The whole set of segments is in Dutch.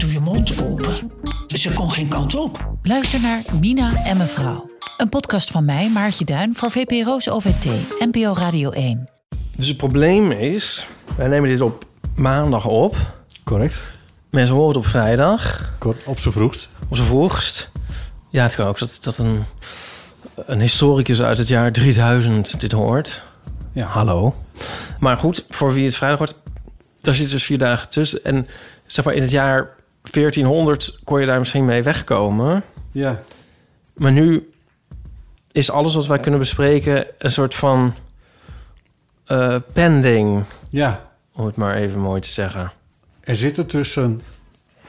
doe je mond open. Ze kon geen kant op. Luister naar Mina en mevrouw. Een podcast van mij, Maartje Duin, voor VPRO's OVT, NPO Radio 1. Dus het probleem is, wij nemen dit op maandag op. Correct. Mensen horen het op vrijdag, Kort, op z'n vroegst. op z'n vroegst. Ja, het kan ook dat, dat een, een historicus uit het jaar 3000 dit hoort. Ja. Hallo. Maar goed, voor wie het vrijdag wordt, daar zitten dus vier dagen tussen. En zeg maar, in het jaar 1400 kon je daar misschien mee wegkomen. Ja. Maar nu is alles wat wij kunnen bespreken een soort van eh, pending, Ja. om het maar even mooi te zeggen. Er zitten tussen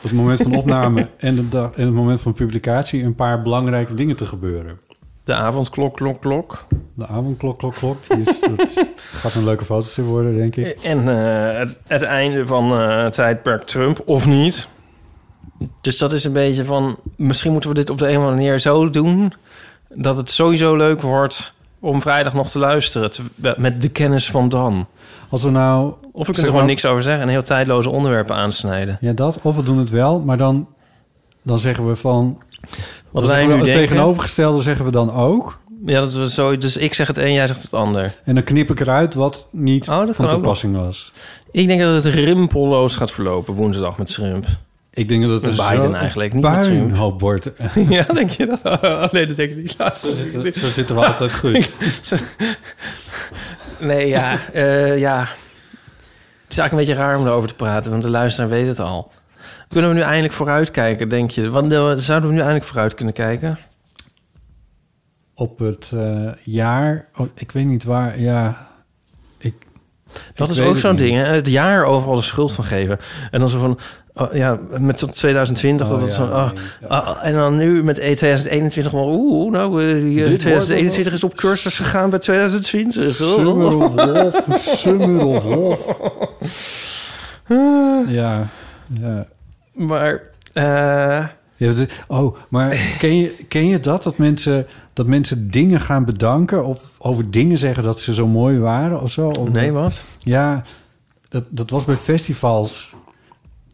het moment van opname en, de dag, en het moment van publicatie een paar belangrijke dingen te gebeuren. De avondklok, klok, klok. De avondklok, klok, klok. Die is, dat gaat een leuke foto's worden, denk ik. En eh, het, het einde van eh, tijdperk Trump, of niet. Dus dat is een beetje van... Misschien moeten we dit op de een of andere manier zo doen... dat het sowieso leuk wordt om vrijdag nog te luisteren... te- met de kennis van dan. Als we nou... Of we kunnen er gewoon niks over zeggen... en heel tijdloze onderwerpen aansnijden. Ja, dat. Of we doen het wel, maar dan, dan zeggen we van... Wat wij nu het denken... tegenovergestelde zeggen we dan ook. Ja, dat we zo, dus ik zeg het een, jij zegt het ander. En dan knip ik eruit wat niet Oh, van toepassing was. Ik denk dat het rimpelloos gaat verlopen woensdag met Shrimp. Ik denk dat het Biden eigenlijk, niet puinhoop wordt. ja, denk je dat? Oh, nee, dat denk ik niet. Zo zitten. Zo zitten we altijd goed. Nee, ja, eh, ja. Het is eigenlijk een beetje raar om erover te praten, want de luisteraar weet het al. Kunnen we nu eindelijk vooruitkijken, denk je? Want, eh, zouden we nu eindelijk vooruit kunnen kijken? Op het eh, jaar... Oh, ik weet niet waar... Ja, Dat ik is ook zo'n ding, hè? Het jaar overal de schuld van geven. En dan zo van, oh, ja, met tot 2020, dat Oh, ja, zo... oh, nee, ja. ah, en dan nu met E 2021 gewoon, oeh, nou, eh, die, eh, Dit 2021 is op cursus gegaan bij 2020. Summer of Wolf, Summer of Wolf. Ja, ja. Maar, eh, Ja, oh, maar ken je, ken je dat? Dat mensen, dat mensen dingen gaan bedanken of over dingen zeggen dat ze zo mooi waren of zo? Of- nee, wat? Ja, dat, dat was bij festivals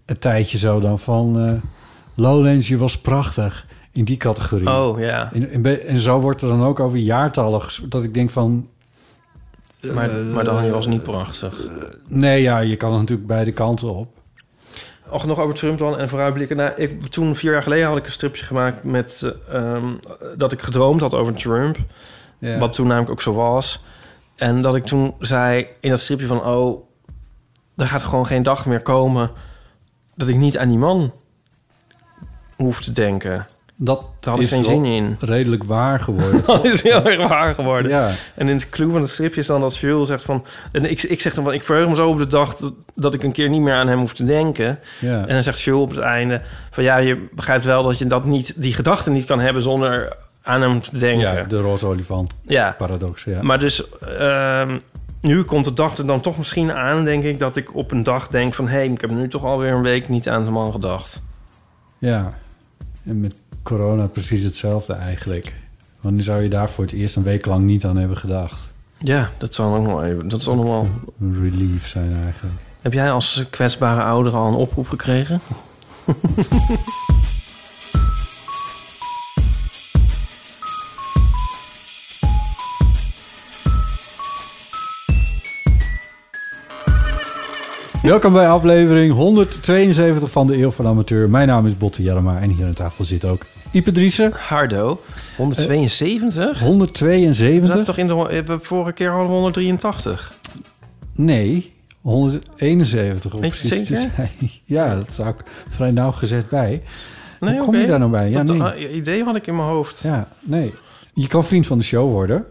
een tijdje zo dan van... eh Lowlands, je was prachtig in die categorie. Oh, ja. En, en, zo wordt er dan ook over jaartallen dat ik denk van... Maar, maar dan je was niet prachtig. Nee, ja, je kan er natuurlijk beide kanten op. Och, nog over Trump dan en vooruitblikken. Nou, ik, toen vier jaar geleden had ik een stripje gemaakt met eh, ehm, dat ik gedroomd had over Trump. Ja. Wat toen namelijk ook zo was. En dat ik toen zei in dat stripje van... oh, er gaat gewoon geen dag meer komen... dat ik niet aan die man hoef te denken. Dat had ik geen zin in. redelijk waar geworden. Dat is heel erg waar geworden. ja. En in het clue van het stripje is dan dat Jules zegt van... En ik, ik zeg dan van, ik verheug me zo op de dag... Dat, dat ik een keer niet meer aan hem hoef te denken. Ja. En dan zegt Jules op het einde van... ja, je begrijpt wel dat je dat niet, die gedachte niet kan hebben... zonder aan hem te denken. ja, de roze olifant Ja, paradox. Ja. maar dus... ehm, nu komt de dag er dan toch misschien aan, denk ik... dat ik op een dag denk van... hé, hey, ik heb nu toch alweer een week niet aan de man gedacht. ja. En met corona precies hetzelfde eigenlijk. Wanneer zou je daar voor het eerst een week lang niet aan hebben gedacht? Ja, dat zal ook nog wel even... Dat zal nog wel... Een relief zijn eigenlijk. Heb jij als kwetsbare ouder al een oproep gekregen? Welkom bij aflevering 172 van de Eeuw van Amateur. Mijn naam is Botte Jellema en hier aan tafel zit ook Ipe Driessen. Hardo, 172? We 172? zaten toch in de... de vorige keer hadden we 183. Nee, 171 om precies te zijn. Ja, dat zou ik vrij nauwgezet bij. Nee, Hoe kom je daar nou bij? Ja, dat nee. eh, idee had ik in mijn hoofd. Ja, nee. Je kan vriend van de show worden.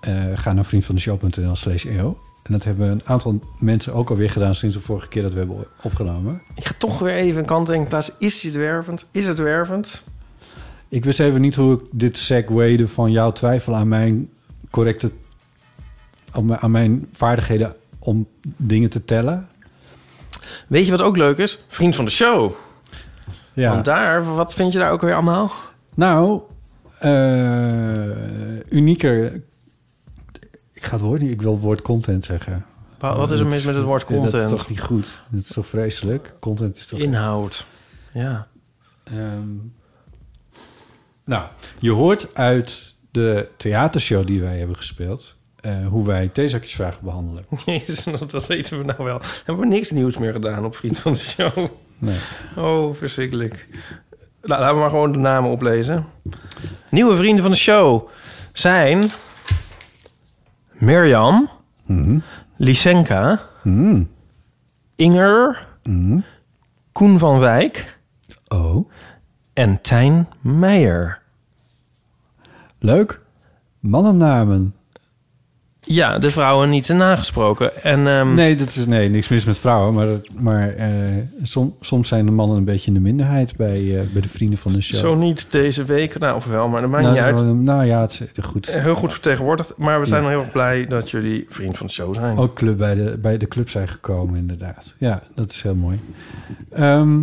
Eh, ga naar vriendvandeshow.nl slash eeuw. En dat hebben een aantal mensen ook alweer gedaan sinds de vorige keer dat we hebben opgenomen. Ik ga toch weer even een kanttekening plaatsen. Is het wervend? Is het wervend? Ik wist even niet hoe ik dit segwayde van jouw twijfel aan mijn correcte... aan mijn- vaardigheden om dingen te tellen. Weet je wat ook leuk is? Vriend van de show. Ja. Want daar, wat vind je daar ook weer allemaal? Nou, eh unieker... Ik ga het woord niet... Ik wil het woord content zeggen. Wa- Wat is er mis met het woord Dat is content? toch niet goed? Dat is toch vreselijk? Content is toch... Inhoud. Ja. Ehm, nou, je hoort uit de theatershow die wij hebben gespeeld... eh, hoe wij theezakjesvragen behandelen. Jezus, dat, dat weten we nou wel. Hebben we niks nieuws meer gedaan op Vriend van de Show? Nee. Oh, verschrikkelijk. La- laten we maar gewoon de namen oplezen. Nieuwe vrienden van de show zijn... Mirjam, Mhm. Lysenka, Mhm. Inger, Mhm. Koen van Wijk Oh, en Tijn Meijer. leuk. Mannennamen. Ja, de vrouwen niet nagesproken. En ehm, Nee, dat is nee, niks mis met vrouwen. Maar, dat, maar eh, som- soms zijn de mannen een beetje in de minderheid bij, eh, bij de vrienden van de show. zo niet deze week. Nou, of wel, maar dat maakt nou, niet dat uit. wel- nou ja, het is goed. Eh, Heel goed vertegenwoordigd. Maar we zijn Ja. heel erg blij dat jullie vriend van de show zijn. Ook club bij, de, bij de club zijn gekomen, inderdaad. Ja, dat is heel mooi. Ehm,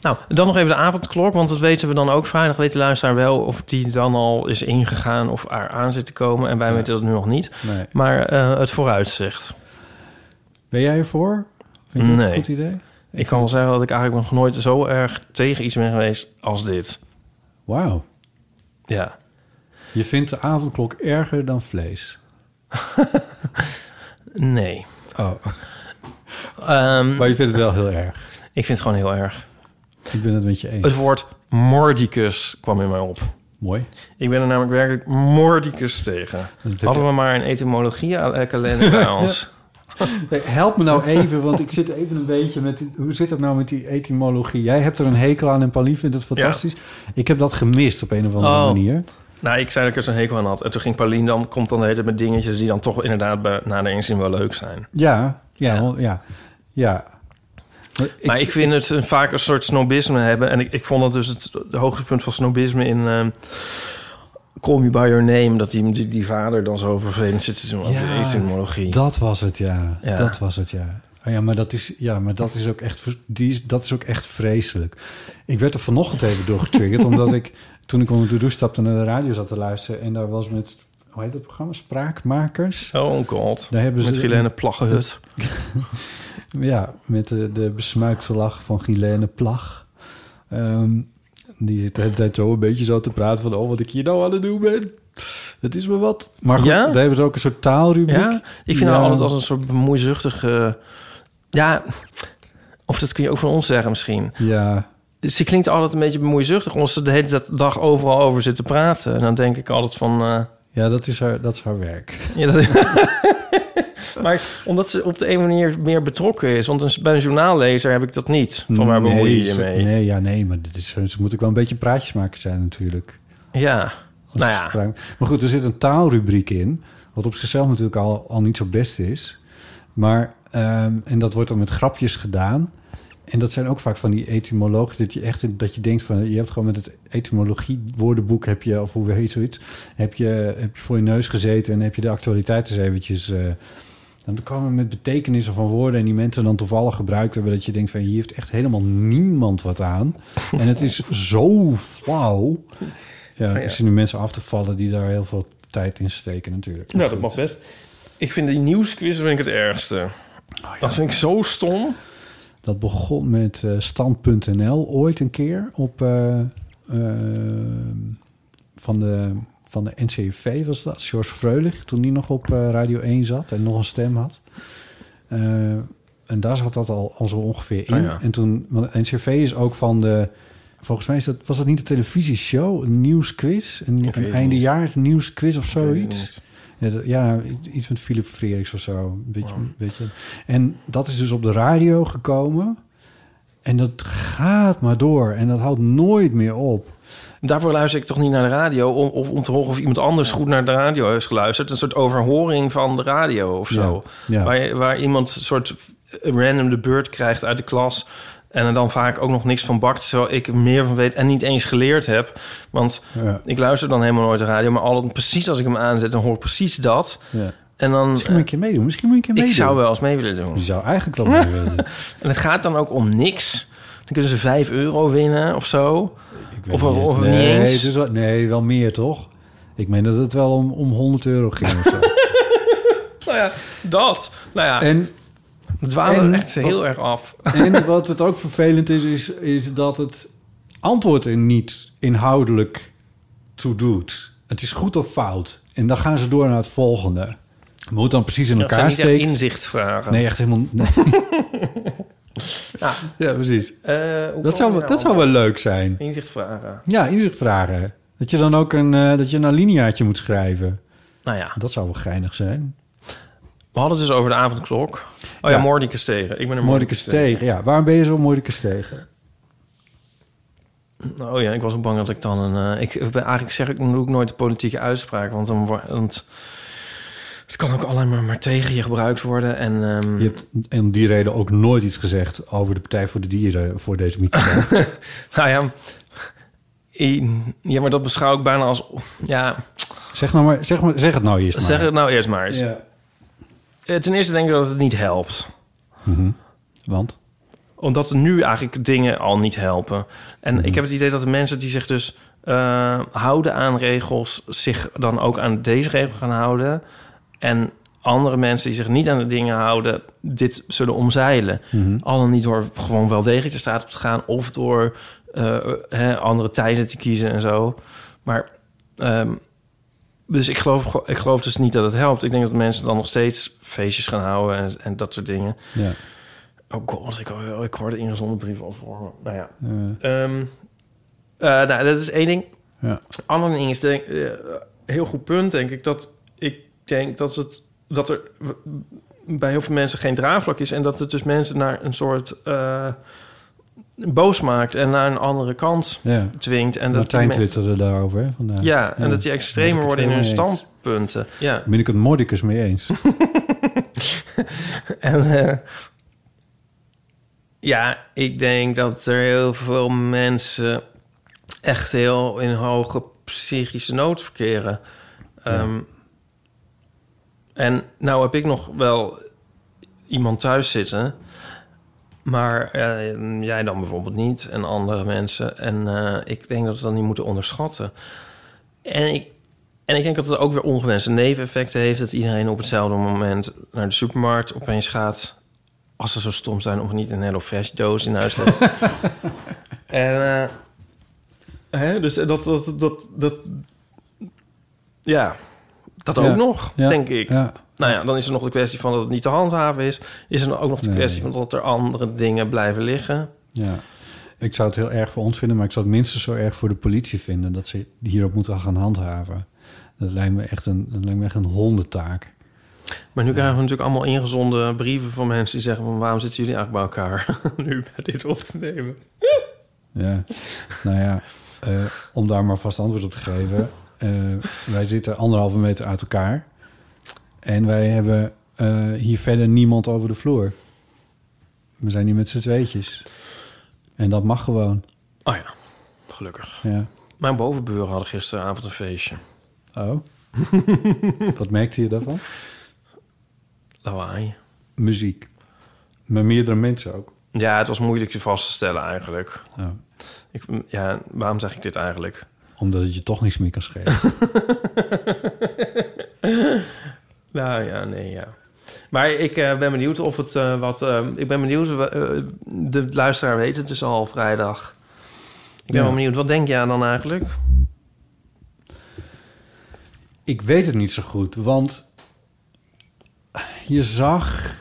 Nou, dan nog even de avondklok, want dat weten we dan ook vrijdag. Weet de luisteraar wel of die dan al is ingegaan of er aan zit te komen. En wij weten dat nu nog niet. nee. Maar eh, het vooruitzicht. Ben jij ervoor? Vind je Nee. een goed idee? Ik kan wel zeggen dat ik eigenlijk nog nooit zo erg tegen iets ben geweest als dit. Wauw. Ja. Je vindt de avondklok erger dan vlees. Nee. Oh, Ehm, maar je vindt het wel heel erg. ik vind het gewoon heel erg. Ik ben het met je eens. Het woord mordicus kwam in mij op. Mooi. Ik ben er namelijk werkelijk mordicus tegen. Hadden we maar een etymologie aan kalender bij ons. Nee, help me nou even, want ik zit even een beetje met... die- hoe zit dat nou met die etymologie? Jij hebt er een hekel aan en Pauline vindt het fantastisch. Ik heb dat gemist op een of andere Oh. manier. Nou, ik zei dat ik er zo'n hekel aan had. En toen ging Pauline dan, komt dan de hele tijd met dingetjes die dan toch inderdaad bij, na de inzien wel leuk zijn. Ja, ja, Ja. ja. Maar ik, maar ik vind het een, vaak een soort snobisme hebben. En ik, ik vond dat dus het, het hoogtepunt van snobisme in ehm Call Me By Your Name. Dat die, die, die vader dan zo vervelend zit te doen over Ja, de etymologie. Dat was het, ja. Ja. Dat was het, ja. Oh ja, maar dat is, ja, maar dat is ook echt, die is, dat is ook echt vreselijk. Ik werd er vanochtend even door getriggerd, omdat ik toen ik onder de douche stapte naar de radio zat te luisteren en daar was met, hoe heet dat programma? Spraakmakers. Oh god. Daar hebben ze Met Helene Plaggenhut. Ja, met de, de besmuikte lach van Guilaine Plag. Ehm, die zit de hele tijd zo een beetje zo te praten van... oh, wat ik hier nou aan het doen ben. Dat is me wat. Maar goed, Ja? daar hebben ze ook een soort taalrubriek. Ja, ik vind Ja. haar altijd als een soort bemoeizuchtige... Ja, of dat kun je ook van ons zeggen misschien. Ja, Ze klinkt altijd een beetje bemoeizuchtig... omdat ze de hele dag overal over zit te praten. En dan denk ik altijd van... eh, ja dat, is haar, dat is haar werk. Ja, dat... maar omdat ze op de een manier meer betrokken is. Want een, bij een journaallezer heb ik dat niet. Van waar bemoei je je mee? Nee, ja, nee, maar dit is, ze moet ook wel een beetje praatjes maken zijn natuurlijk. Ja, nou ja. Maar goed, er zit een taalrubriek in... wat op zichzelf natuurlijk al, al niet zo best is. Maar, ehm, en dat wordt dan met grapjes gedaan... En dat zijn ook vaak van die etymologen... dat je echt dat je denkt van... je hebt gewoon met het etymologie woordenboek... heb je, of hoe heet zoiets... heb je, heb je voor je neus gezeten... en heb je de actualiteit eens eventjes... eh, dan komen met betekenissen van woorden... en die mensen dan toevallig gebruikt hebben... dat je denkt van... hier heeft echt helemaal niemand wat aan. en het is zo flauw. Ja, er zijn nu mensen af te vallen... die daar heel veel tijd in steken natuurlijk. Nou, dat mag best. Ik vind die nieuwsquiz vind ik het ergste. Dat vind ik zo stom. Dat begon met eh, stand.nl ooit een keer op eh, eh, van, de, van de NCV was dat. George Freulich, toen die nog op eh, Radio 1 zat en nog een stem had. Eh, en daar zat dat al, al zo ongeveer in. Oh ja. En toen, want NCV is ook van de, volgens mij is dat, was dat niet de televisieshow, een nieuwsquiz, een, weet een eindejaars nieuwsquiz of zoiets. Ja, iets met Philip Freriks of zo. Een beetje, Wow. beetje. En dat is dus op de radio gekomen. En dat gaat maar door. En dat houdt nooit meer op. Daarvoor luister ik toch niet naar de radio... om, of om te horen of iemand anders goed naar de radio heeft geluisterd. Een soort overhoring van de radio of zo. Ja, ja. Waar, waar iemand een soort random de beurt krijgt uit de klas... en er dan vaak ook nog niks van bakt... terwijl ik er meer van weet en niet eens geleerd heb. Want Ja. ik luister dan helemaal nooit de radio... maar altijd precies als ik hem aanzet, dan hoor ik precies dat. Ja. En dan... Misschien moet je een keer meedoen. Misschien moet je een keer ik meedoen. zou wel eens mee willen doen. Je zou eigenlijk wel mee willen doen. En het gaat dan ook om niks. Dan kunnen ze 5 euro winnen of zo. Ik weet Of- niet. of niet eens. het is wel, nee, wel meer toch? Ik meen dat het wel om, om 100 euro ging of zo. Nou ja, dat. Nou ja, en, het dwaalde en echt wat- heel erg af. en wat het ook vervelend is, is, is dat het antwoord er niet inhoudelijk toe doet. Het is goed of fout. En dan gaan ze door naar het volgende. Moet dan precies in Dat zijn elkaar niet echt steken. inzicht vragen. Nee, echt helemaal... Nee. Ja. ja, precies. Eh, Dat zou, dat nou zou wel leuk zijn. Inzicht vragen. Ja, inzicht vragen. Dat je dan ook een, eh, dat je een alineaatje moet schrijven. Nou ja, Dat zou wel geinig zijn. we hadden het dus over de avondklok. Oh ja, Ja. Mordicus tegen. Ik ben een Mordicus tegen. Ja, waarom ben je zo Mordicus tegen? Oh ja, ik was ook bang dat ik dan een... eh, ik ben eigenlijk zeg ik doe ik nooit de politieke uitspraak, want dan wordt... Want, het kan ook alleen maar, maar tegen je gebruikt worden. En ehm, Je hebt om die reden ook nooit iets gezegd over de Partij voor de Dieren voor deze microfoon. nou ja, ja, maar dat beschouw ik bijna als... Ja, zeg, nou maar, zeg, maar, zeg het nou eerst maar. zeg het nou eerst maar eens. Ja. Eh, Ten eerste denk ik dat het niet helpt. Mhm. Want? Omdat nu eigenlijk dingen al niet helpen. En Mhm. ik heb het idee dat de mensen die zich dus eh, houden aan regels... zich dan ook aan deze regel gaan houden. En andere mensen die zich niet aan de dingen houden... dit zullen omzeilen. Mhm. Al dan niet door gewoon wel degelijk de straat op te gaan... of door eh, hè, andere tijden te kiezen en zo. Maar... ehm, dus ik geloof, ik geloof dus niet dat het helpt. Ik denk dat mensen dan nog steeds feestjes gaan houden en, en dat soort dingen. Ja. Oh god, ik, ik hoorde ingezonden brieven me. Nou ja. Ehm, eh, nou, dat is één ding. ja. Andere ding is, denk, eh, heel goed punt, denk ik, dat ik denk dat, het, dat er bij heel veel mensen geen draagvlak is en dat het dus mensen naar een soort eh, boos maakt en naar een andere kant ja. dwingt. En dat Martijn die men- twitterde daarover hè, vandaag. Ja, en dat die extremer worden in hun standpunten. Ja. Daar ben ik het Mordicus mee eens. En eh, ja, ik denk dat er heel veel mensen echt heel in hoge psychische nood verkeren. Ehm, en nou heb ik nog wel iemand thuis zitten, maar eh, jij dan bijvoorbeeld niet en andere mensen. En eh, ik denk dat we dat niet moeten onderschatten. En ik, en ik denk dat het ook weer ongewenste neveneffecten heeft... dat iedereen op hetzelfde moment naar de supermarkt opeens gaat... als ze zo stom zijn om niet een Hello Fresh doos in huis te hebben. en, eh, hè, dus dat, dat, dat, dat... Ja, dat ook nog, denk ik. Nou ja, dan is er nog de kwestie van dat het niet te handhaven is. Is er ook nog de Nee. kwestie van dat er andere dingen blijven liggen. Ja. Ik zou het heel erg voor ons vinden, maar ik zou het minstens zo erg voor de politie vinden dat ze hierop moeten gaan handhaven. Dat lijkt me echt een, dat lijkt me echt een hondentaak. Maar nu krijgen we natuurlijk allemaal ingezonden brieven van mensen die zeggen van waarom zitten jullie eigenlijk bij elkaar nu bij dit op te nemen? Ja, nou ja, eh, om daar maar vast antwoord op te geven. Eh, wij zitten anderhalve meter uit elkaar. En wij hebben eh, hier verder niemand over de vloer. We zijn hier met z'n tweetjes. En dat mag gewoon. Oh ja, gelukkig. Ja. Mijn bovenburen hadden gisteravond een feestje. Oh. Wat merkte je daarvan? Lawaai. Muziek. Met meerdere mensen ook. Ja, het was moeilijk je vast te stellen eigenlijk. Oh. Ik, ja, waarom zeg ik dit eigenlijk? Omdat het je toch niks meer kan schelen. Nou ja, nee, ja. Maar ik eh, ben benieuwd of het eh, wat... eh, ik ben benieuwd... de luisteraar weet het dus al vrijdag. Ik ben Ja. wel benieuwd. Wat denk jij dan eigenlijk? Ik weet het niet zo goed, want je zag...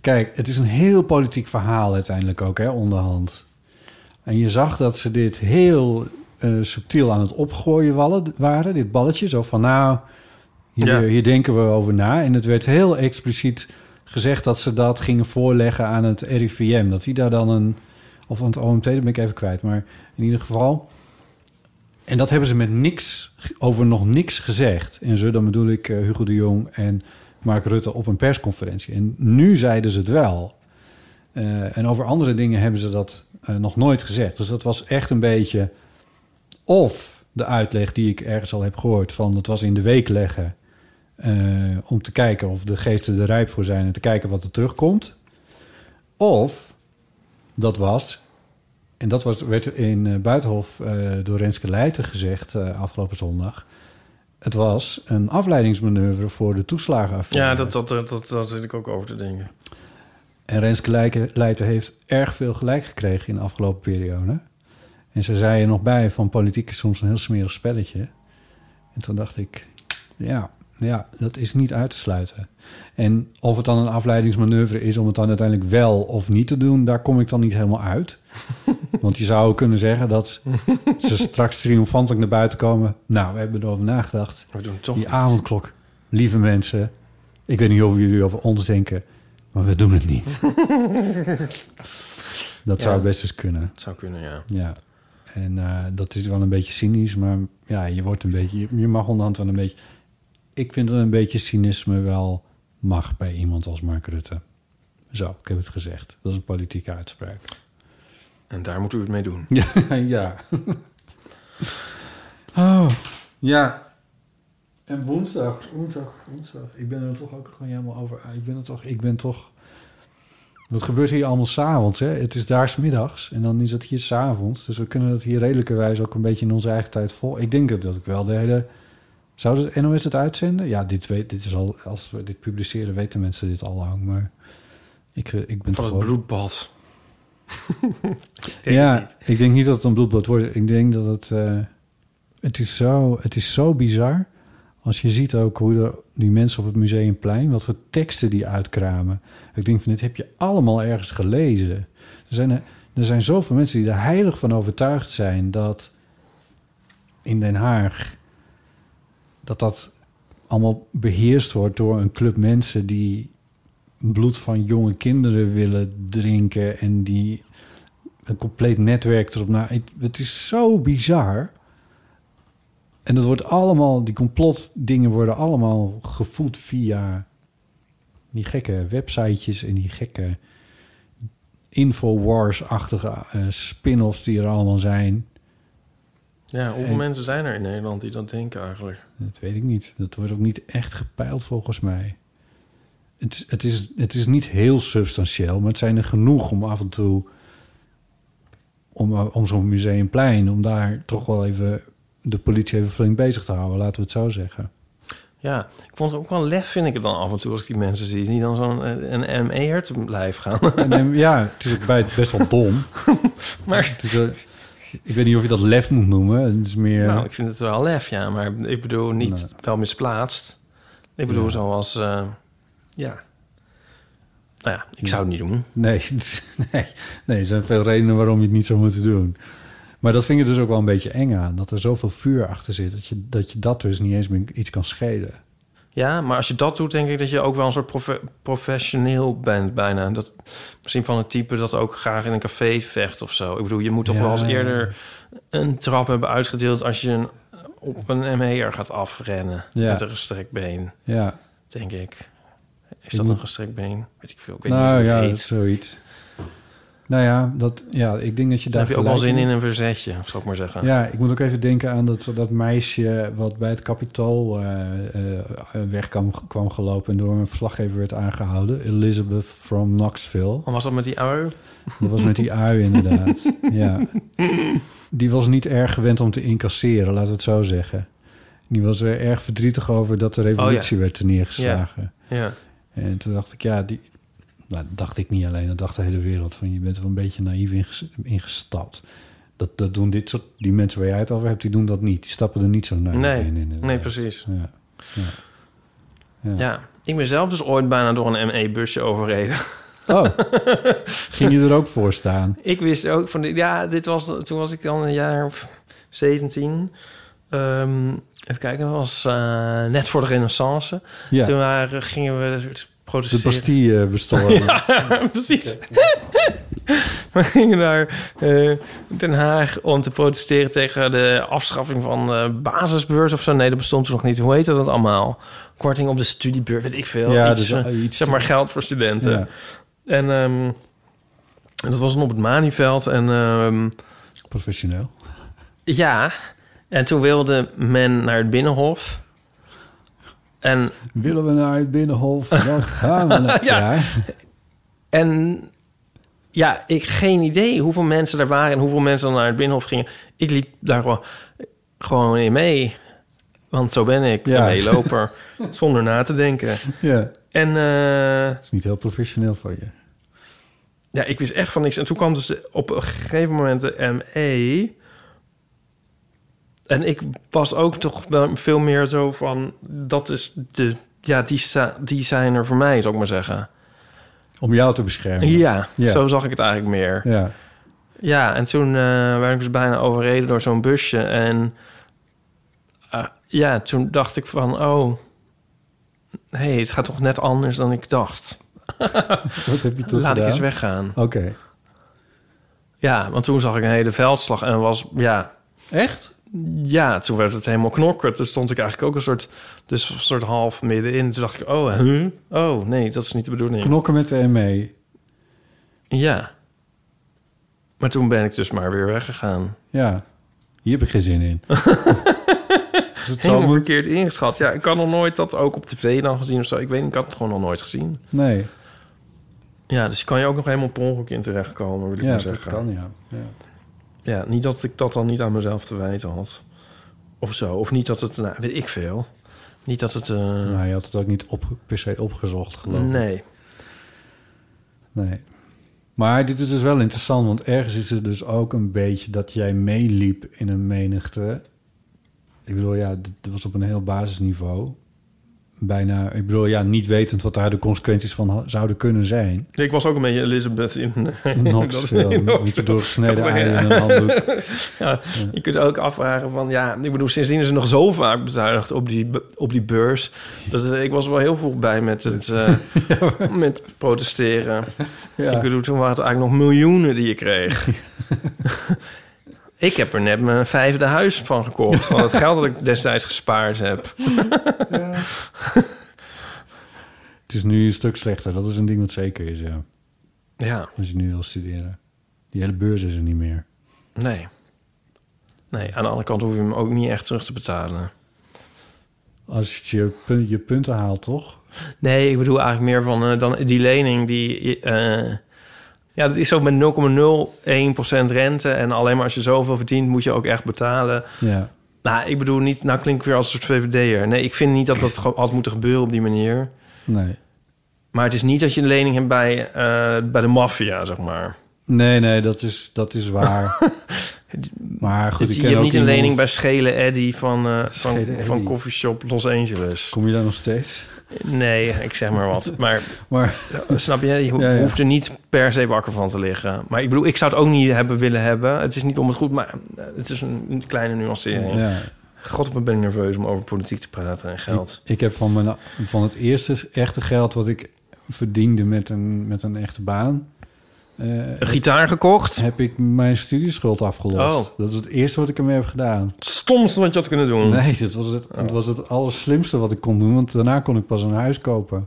Kijk, het is een heel politiek verhaal uiteindelijk ook, hè, onderhand. En je zag dat ze dit heel eh, subtiel aan het opgooien wallen, waren, dit balletje. Zo van, nou, hier, Ja. hier denken we over na. En het werd heel expliciet gezegd dat ze dat gingen voorleggen aan het RIVM. Dat die daar dan een Of van het OMT, dat ben ik even kwijt. Maar in ieder geval... En dat hebben ze met niks, over nog niks gezegd. En zo, dan bedoel ik eh, Hugo de Jong en Mark Rutte op een persconferentie. En nu zeiden ze het wel. Eh, en over andere dingen hebben ze dat nog nooit gezegd. Dus dat was echt een beetje... Of de uitleg die ik ergens al heb gehoord... van het was in de week leggen... eh, om te kijken of de geesten er rijp voor zijn... en te kijken wat er terugkomt. Of dat was... en dat was, werd in eh, Buitenhof eh, door Renske Leijten gezegd afgelopen zondag... het was een afleidingsmanoeuvre voor de toeslagenaffaire. Ja, dat, dat, dat, dat, dat zit ik ook over te denken. En Renske Leijten heeft erg veel gelijk gekregen in de afgelopen periode. En ze zei er nog bij van politiek is soms een heel smerig spelletje. En toen dacht ik, ja, ja, dat is niet uit te sluiten. En of het dan een afleidingsmanoeuvre is om het dan uiteindelijk wel of niet te doen, daar kom ik dan niet helemaal uit. Want je zou kunnen zeggen dat ze straks triomfantelijk naar buiten komen. Nou, we hebben erover nagedacht. We doen toch. Die avondklok, lieve mensen. Ik weet niet of jullie over ons denken, maar we doen het niet. dat zou best eens kunnen. Het zou kunnen, ja. Ja. En eh, dat is wel een beetje cynisch, maar ja, je wordt een beetje, je- je mag onderhand wel een beetje. Ik vind dat een beetje cynisme wel mag bij iemand als Mark Rutte. Zo, ik heb het gezegd. Dat is een politieke uitspraak. En daar moet u het mee doen. Ja, ja. Oh, ja. En woensdag, woensdag, woensdag. Ik ben er toch ook gewoon helemaal over. Ik ben er toch, ik ben toch. Wat gebeurt hier allemaal s'avonds, hè? Het is daar 's middags en dan is het hier s'avonds. Dus we kunnen het hier redelijkerwijs ook een beetje in onze eigen tijd vol. Ik denk dat, dat ik wel de hele. Zou de NOS het uitzenden? Ja, dit, weet, dit is al. Als we dit publiceren, weten mensen dit al lang. Maar ik, eh, ik ben Van toch het bloedbad. Ik denk ja, het niet. ik denk niet dat het een bloedbad wordt. Ik denk dat het... eh, het, is zo, het is zo bizar. Als je ziet ook hoe de, die mensen op het Museumplein... wat voor teksten die uitkramen. Ik denk van, dit heb je allemaal ergens gelezen. Er zijn, er, zijn zoveel mensen die er heilig van overtuigd zijn... dat in Den Haag... dat dat allemaal beheerst wordt door een club mensen... die bloed van jonge kinderen willen drinken... en die een compleet netwerk erop na. Het is zo bizar. En dat wordt allemaal, die complotdingen worden allemaal gevoed via die gekke websitejes en die gekke Infowars-achtige eh, spin-offs die er allemaal zijn. Ja, hoeveel En- mensen zijn er in Nederland die dat denken eigenlijk? Dat weet ik niet. Dat wordt ook niet echt gepeild volgens mij. Het, is- het, is, het is niet heel substantieel, maar het zijn er genoeg om af en toe... om, eh, om zo'n museumplein, om daar toch wel even de politie even flink bezig te houden, laten we het zo zeggen. Ja, ik vond het ook wel lef, vind ik het dan af en toe... als ik die mensen zie die dan zo'n eh, een ME'er te lijf gaan. En, eh, ja, het is ook bij best wel dom. maar Het is, eh, ik weet niet of je dat lef moet noemen. Het is meer... nou, ik vind het wel lef, ja. Maar ik bedoel niet Nee. wel misplaatst. Ik bedoel Ja. zoals... ja. Nou ja, ik zou het niet doen. Nee, nee, nee, er zijn veel redenen waarom je het niet zou moeten doen. Maar dat vind ik dus ook wel een beetje eng aan. Dat er zoveel vuur achter zit. Dat je dat, je dat dus niet eens meer iets kan schelen. Ja, maar als je dat doet, denk ik dat je ook wel een soort profe- professioneel bent bijna. Dat, misschien van het type dat ook graag in een café vecht of zo. Ik bedoel, je moet toch Ja. wel eens eerder een trap hebben uitgedeeld... als je een, op een ME'er gaat afrennen Ja. met een gestrekt been, Ja, denk ik. Is dat een gestrekt been? Weet ik veel. Ik weet nou niet ja, dat is zoiets. Nou ja, dat, ja, ik denk dat je Dan daar heb je ook wel zin in een verzetje, zal ik maar zeggen. Ja, ik moet ook even denken aan dat, dat meisje wat bij het kapitool eh, eh, weg kwam, kwam gelopen en door een verslaggever werd aangehouden. Elizabeth from Knoxville. Wat was dat met die ui? Dat was met die ui inderdaad. ja. Die was niet erg gewend om te incasseren, laten we het zo zeggen. Die was er erg verdrietig over dat de revolutie werd neergeslagen. Ja. En toen dacht ik, ja, die, nou, dat dacht ik niet alleen, dat dacht de hele wereld. Van, je bent er wel een beetje naïef inges- ingestapt. Dat, dat doen dit soort, die mensen waar jij het over hebt, die doen dat niet. Die stappen er niet zo naïef Nee, in. inderdaad. nee, precies. Ja. Ja. Ja. Ja, ik ben zelf dus ooit bijna door een ME-busje overreden. Oh, ging je er ook voor staan? Ik wist ook van, ja, dit was, toen was ik dan een jaar of 17. Ehm, even kijken, dat was eh, net voor de renaissance. Ja, Toen waren, gingen we de protesteren. Bastille bestormen. Ja, precies. We gingen naar eh, Den Haag om te protesteren tegen de afschaffing van de basisbeurs of zo. Nee, dat bestond toen nog niet. Hoe heette dat allemaal? Korting op de studiebeurs, weet ik veel. Ja, iets, dus, eh, eh, iets- zeg maar geld voor studenten. Ja. En ehm, en dat was dan op het Manieveld. En ehm, Professioneel. ja, en toen wilde men naar het Binnenhof. En Willen we naar het Binnenhof, dan gaan we naar... Ja. En ja, ik geen idee hoeveel mensen er waren en hoeveel mensen dan naar het Binnenhof gingen. Ik liep daar gewoon, gewoon in mee. Want zo ben ik, Ja. een meeloper. zonder na te denken. ja. En eh, Dat is niet heel professioneel van je. ja, ik wist echt van niks. En toen kwam dus op een gegeven moment de ME. En ik was ook toch veel meer zo van... Dat is de... Ja, die, die zijn er voor mij, zou ik maar zeggen. Om jou te beschermen. Ja, Ja. zo zag ik het eigenlijk meer. Ja. Ja, en toen eh, werd ik dus bijna overreden door zo'n busje. En eh, ja, toen dacht ik van, oh, hey, het gaat toch net anders dan ik dacht. Wat heb je toen Laat ik eens weggaan. Oké. Ja, want toen zag ik een hele veldslag en was, ja, Echt? Ja, toen werd het helemaal knokken. Toen stond ik eigenlijk ook een soort, dus een soort half middenin. Toen dacht ik, oh, huh? oh, nee, dat is niet de bedoeling. Knokken met de ME. Ja. Maar toen ben ik dus maar weer weggegaan. Ja. Hier heb ik geen zin in. dus het Helemaal verkeerd ingeschat. Ja, ik had nog nooit dat ook op tv dan gezien of zo. Ik weet niet, ik had het gewoon nog nooit gezien. Nee. Ja, dus kan je ook nog helemaal per ongeluk in terechtkomen, wil ik Ja, maar dat zeggen. kan, ja. ja. Ja, niet dat ik dat dan niet aan mezelf te wijten had. Of zo. Of niet dat het, nou, weet ik veel. Niet dat het... eh, Nou, je had het ook niet op, per se opgezocht, geloof ik. nee. Nee. Maar dit is dus wel interessant, want ergens is het dus ook een beetje dat jij meeliep in een menigte. Ik bedoel, ja, dit was op een heel basisniveau. Bijna, ik bedoel, ja, niet wetend wat daar de consequenties van zouden kunnen zijn. Ik was ook een beetje Elizabeth in... Knoxville, in een beetje doorgesneden ei een handdoek. Ja, je kunt ook afvragen van... Ja, ik bedoel, sindsdien is er nog zo vaak bezuinigd op die, op die beurs. Dat, het- ik was er wel heel vroeg bij met het eh, met protesteren. Ja. Ik bedoel, toen waren het eigenlijk nog miljoenen die je kreeg. Ik heb er net mijn vijfde huis van gekocht. Van het geld dat ik destijds gespaard heb. Het is nu een stuk slechter. Dat is een ding wat zeker is, ja. Ja, Als je nu wil studeren. Die hele beurs is er niet meer. nee. Nee, aan de andere kant hoef je hem ook niet echt terug te betalen. Als je je, pun- je punten haalt, toch? Nee, ik bedoel eigenlijk meer van eh, dan die lening die... eh, ja, dat is zo met 0,01% rente. En alleen maar als je zoveel verdient, moet je ook echt betalen. Ja. Nou, ik bedoel niet... Nou klink ik weer als een soort VVD'er. Nee, ik vind niet dat dat had moeten gebeuren op die manier. Nee. Maar het is niet dat je een lening hebt bij, eh, bij de maffia, zeg maar. Nee, nee, dat is, dat is waar. maar goed, ik je ken hebt ook niet een lening bij Schele Eddy van, eh van, Schele van. Coffeeshop Los Angeles. Kom je daar nog steeds? Nee, ik zeg maar wat. Maar Maar snap je, je ho- Ja, ja. hoeft er niet per se wakker van te liggen. Maar ik bedoel, ik zou het ook niet hebben willen hebben. Het is niet om het goed, maar eh, het is een, een kleine nuancering. ja, God, ik ben nerveus om over politiek te praten en geld. ik, ik heb van, mijn, van het eerste echte geld wat ik verdiende met een, met een echte baan... eh, Een gitaar gekocht. heb ik mijn studieschuld afgelost. Oh. Dat is het eerste wat ik ermee heb gedaan. Het stomste wat je had kunnen doen. Nee, dat was het, Oh. dat was het allerslimste wat ik kon doen. Want daarna kon ik pas een huis kopen.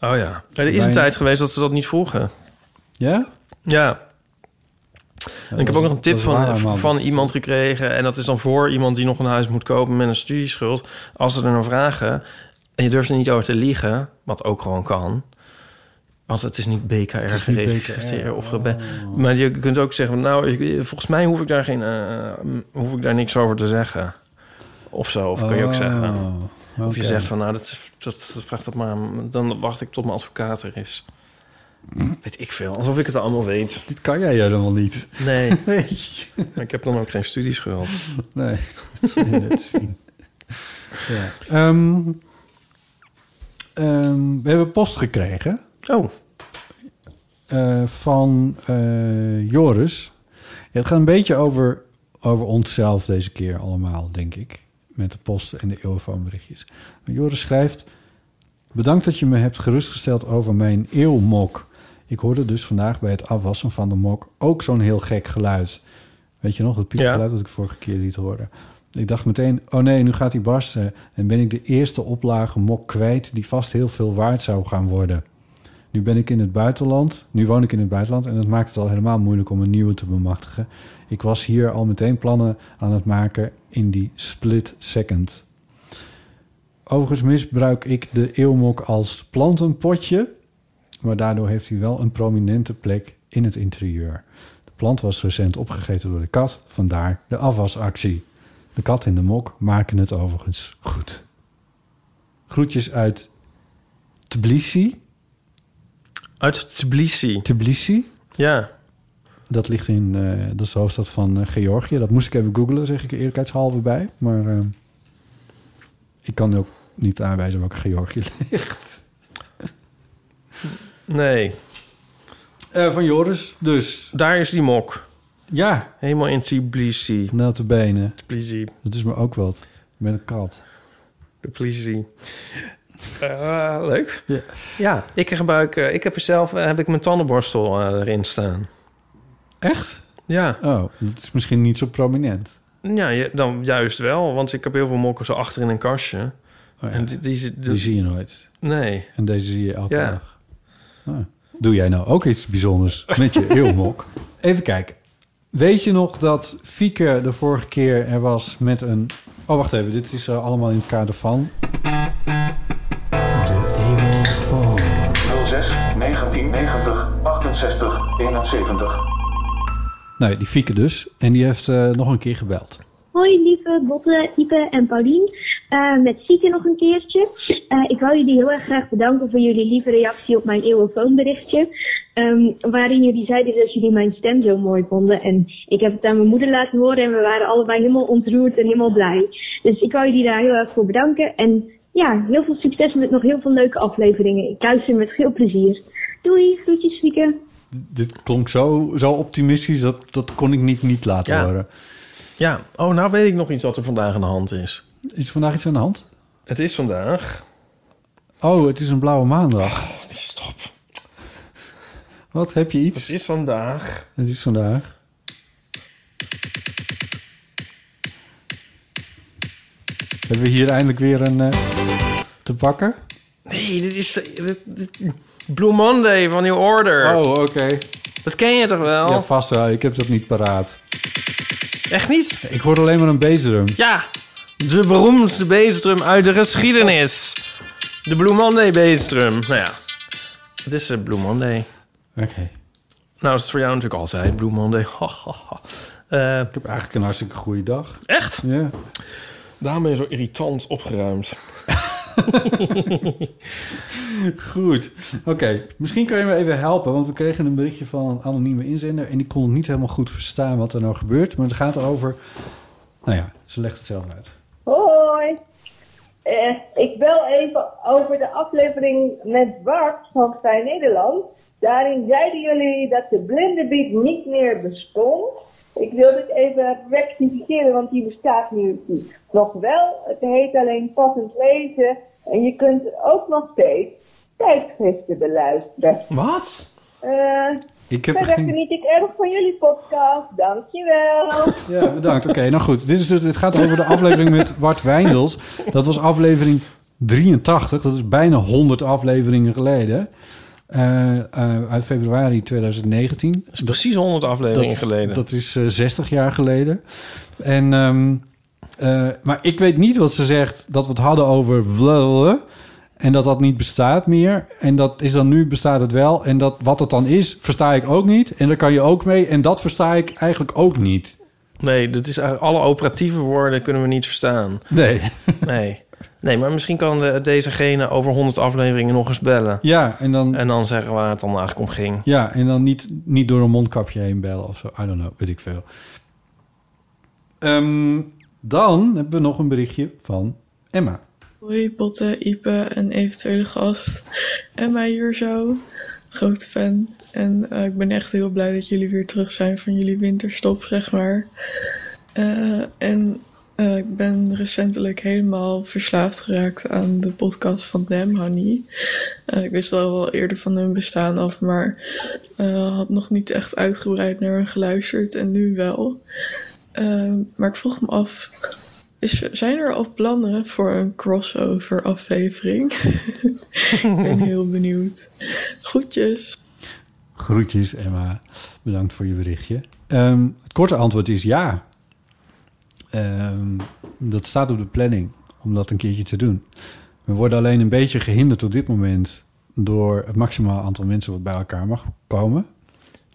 Oh ja. Er is een Bij- tijd geweest dat ze dat niet vroegen. Ja? Ja, En ik heb ook nog een tip van, van iemand. gekregen. En dat is dan voor iemand die nog een huis moet kopen met een studieschuld. Als ze er nou vragen en je durft er niet over te liegen, wat ook gewoon kan. Want het is niet BKR is geregistreerd BKR, of gebe- oh. Maar je kunt ook zeggen, nou, volgens mij hoef ik daar geen, eh, hoef ik daar niks over te zeggen. Of zo, of kan je ook zeggen. Oh, Of je zegt van, nou, dat, dat vraagt dat maar aan- Dan wacht ik tot mijn advocaat er is. Weet ik veel. Alsof ik het allemaal weet. Dit kan jij helemaal niet. Nee, Nee. ik heb dan ook geen studieschuld. Nee, dat zul je net zien. Ja. Ehm, ehm, we hebben post gekregen Oh, eh, van eh, Joris. Ja, het gaat een beetje over, over onszelf deze keer allemaal, denk ik. Met de post en de eeuwfoonberichtjes. Maar Joris schrijft... Bedankt dat je me hebt gerustgesteld over mijn eeuwmok. ik hoorde dus vandaag bij het afwassen van de mok ook zo'n heel gek geluid. Weet je nog, dat piepgeluid dat ik vorige keer liet horen. Ik dacht meteen, oh nee, nu gaat hij barsten. En ben ik de eerste oplage mok kwijt die vast heel veel waard zou gaan worden. Nu ben ik in het buitenland. Nu woon ik in het buitenland en dat maakt het al helemaal moeilijk om een nieuwe te bemachtigen. Ik was hier al meteen plannen aan het maken in die split second. Overigens misbruik ik de eeuwmok als plantenpotje, maar daardoor heeft hij wel een prominente plek in het interieur. De plant was recent opgegeten door de kat, vandaar de afwasactie. De kat en de mok maken het overigens goed. Groetjes uit Tbilisi. Uit Tbilisi. Tbilisi, Ja. dat ligt in, eh, dat is de hoofdstad van eh, Georgië. Dat moest ik even googlen, zeg ik er eerlijkheidshalve bij. Maar eh, ik kan ook niet aanwijzen welke Georgië ligt. Nee. Van Joris, dus. Daar is die mok. Ja, Helemaal in Tbilisi. notabene. Tbilisi. Dat is me ook wat. Met een kat. Tbilisi. Eh, leuk. Ja. Ja, ik gebruik... eh, ik heb er zelf eh, heb ik mijn tandenborstel erin staan. Echt? Ja. Oh, dat is misschien niet zo prominent. Ja, dan juist wel. Want ik heb heel veel mokken zo achter in een kastje. Oh, ja. En die, die, die, Die zie je nooit. Nee. En deze zie je elke Ja. dag. Ah. Doe jij nou ook iets bijzonders met je eeuwmok? Even kijken. Weet je nog dat Fieke de vorige keer er was met een... Oh, wacht even. Dit is allemaal in het kader van... 68 71. Nee, die Fieke dus. En die heeft eh, nog een keer gebeld. Hoi lieve Botte, Ipe en Paulien. Eh, met Sieke nog een keertje. Eh, ik wou jullie heel erg graag bedanken voor jullie lieve reactie op mijn eeuwenfoonberichtje. Ehm waarin jullie zeiden dat jullie mijn stem zo mooi vonden. En ik heb het aan mijn moeder laten horen en we waren allebei helemaal ontroerd en helemaal blij. Dus ik wou jullie daar heel erg voor bedanken. En ja, heel veel succes met nog heel veel leuke afleveringen. Ik luister met veel plezier. Doei, groetjes Sieke. Dit klonk zo, zo optimistisch, dat, dat kon ik niet, niet laten Ja. horen. Ja. Oh, nou weet ik nog iets wat er vandaag aan de hand is. Is er vandaag iets aan de hand? Het is vandaag... Oh, het is een blauwe maandag. Nee, stop. Wat, heb je Het iets? is vandaag... Het is vandaag. Hebben we hier eindelijk weer een eh, te pakken? Nee, dit is... de- dit- dit- Blue Monday van New Order. Oh, oké. Dat ken je toch wel? Ja, vast wel. Ik heb dat niet paraat. Echt niet? Ik hoor alleen maar een bassdrum. Ja, de beroemdste bassdrum uit de geschiedenis. De Blue Monday bassdrum. Nou ja, het is de Blue Monday. Oké. Nou is het voor jou natuurlijk altijd Blue Monday. Eh, Ik heb eigenlijk een hartstikke goede dag. echt? Ja. Daarom ben je zo irritant opgeruimd. Goed. Oké. Misschien kan je me even helpen, want we kregen een berichtje van een anonieme inzender en die kon niet helemaal goed verstaan wat er nou gebeurt. Maar het gaat over... Nou ja, ze legt het zelf uit. Hoi. Eh, ik bel even over de aflevering met Bart van Vrij Nederland. Daarin zeiden jullie dat de blindenbied niet meer bestond. Ik wil dit even rectificeren, want die bestaat nu nog wel. Het heet alleen passend lezen. En je kunt ook nog steeds tijdschriften beluisteren. Wat? Eh Ik heb geen... geniet ik erg van jullie podcast. Dankjewel. Ja, bedankt. Oké, nou goed. Dit, is dus, dit gaat over de aflevering met Bart Wijndels. Dat was aflevering 83. Dat is bijna 100 afleveringen geleden. Eh, eh, uit februari 2019. Dat is precies 100 afleveringen dat, geleden. Dat is eh, 60 jaar geleden. En, ehm, eh, maar ik weet niet wat ze zegt dat we het hadden over blablabla. En dat dat niet bestaat meer. En dat is dan nu bestaat het wel. En dat wat het dan is, versta ik ook niet. En daar kan je ook mee. En dat versta ik eigenlijk ook niet. Nee, dat is eigenlijk alle operatieve woorden kunnen we niet verstaan. Nee. Nee. Nee, maar misschien kan de, dezegene over 100 afleveringen nog eens bellen. Ja, en dan, En dan zeggen waar het dan eigenlijk om ging. ja, en dan niet, niet door een mondkapje heen bellen of zo. I don't know, weet ik veel. Ehm, dan hebben we nog een berichtje van Emma. Hoi Botte, Ipe en eventuele gast. Emma hier zo. Grote fan. En eh, ik ben echt heel blij dat jullie weer terug zijn van jullie winterstop, zeg maar. Eh, en Eh, ik ben recentelijk helemaal verslaafd geraakt aan de podcast van Damn Honey. Eh, ik wist al wel eerder van hun bestaan af, maar eh, had nog niet echt uitgebreid naar hen geluisterd en nu wel. Maar ik vroeg me af, is, zijn er al plannen voor een crossover aflevering? ik ben heel benieuwd. Groetjes. Groetjes, Emma. Bedankt voor je berichtje. Ehm, het korte antwoord is ja. Ehm, dat staat op de planning om dat een keertje te doen. We worden alleen een beetje gehinderd op dit moment door het maximaal aantal mensen wat bij elkaar mag komen.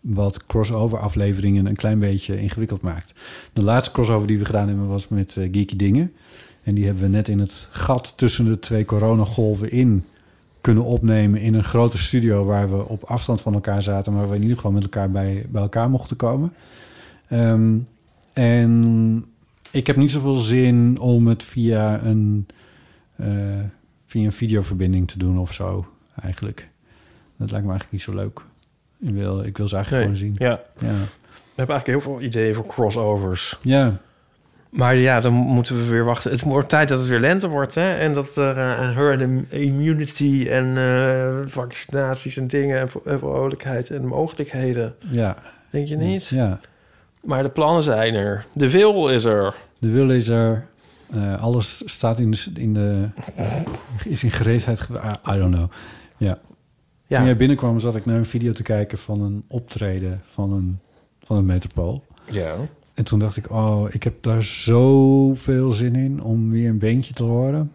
Wat crossover afleveringen een klein beetje ingewikkeld maakt. De laatste crossover die we gedaan hebben was met eh, Geeky Dingen. En die hebben we net in het gat tussen de twee coronagolven in kunnen opnemen in een grote studio waar we op afstand van elkaar zaten, maar waar we in ieder geval met elkaar bij, bij elkaar mochten komen. Ehm, en ik heb niet zoveel zin om het via een, eh, via een videoverbinding te doen of zo, eigenlijk. Dat lijkt me eigenlijk niet zo leuk. Ik wil, ik wil ze eigenlijk Nee, gewoon zien. Ja. Ja. We hebben eigenlijk heel veel ideeën voor crossovers. Ja. Maar ja, dan moeten we weer wachten. Het wordt tijd dat het weer lente wordt, hè? En dat er eh, herd immunity en eh, vaccinaties en dingen en vrolijkheid en mogelijkheden. Ja. Denk je niet? Ja. Maar de plannen zijn er. De wil is er. De wil is er. Eh, alles staat in de, in de is in gereedheid. ge- I, don't know. Ja. Ja. Toen jij binnenkwam, zat ik naar een video te kijken van een optreden van een van een metropool. Ja. En toen dacht ik, oh, ik heb daar zoveel zin in om weer een beentje te horen.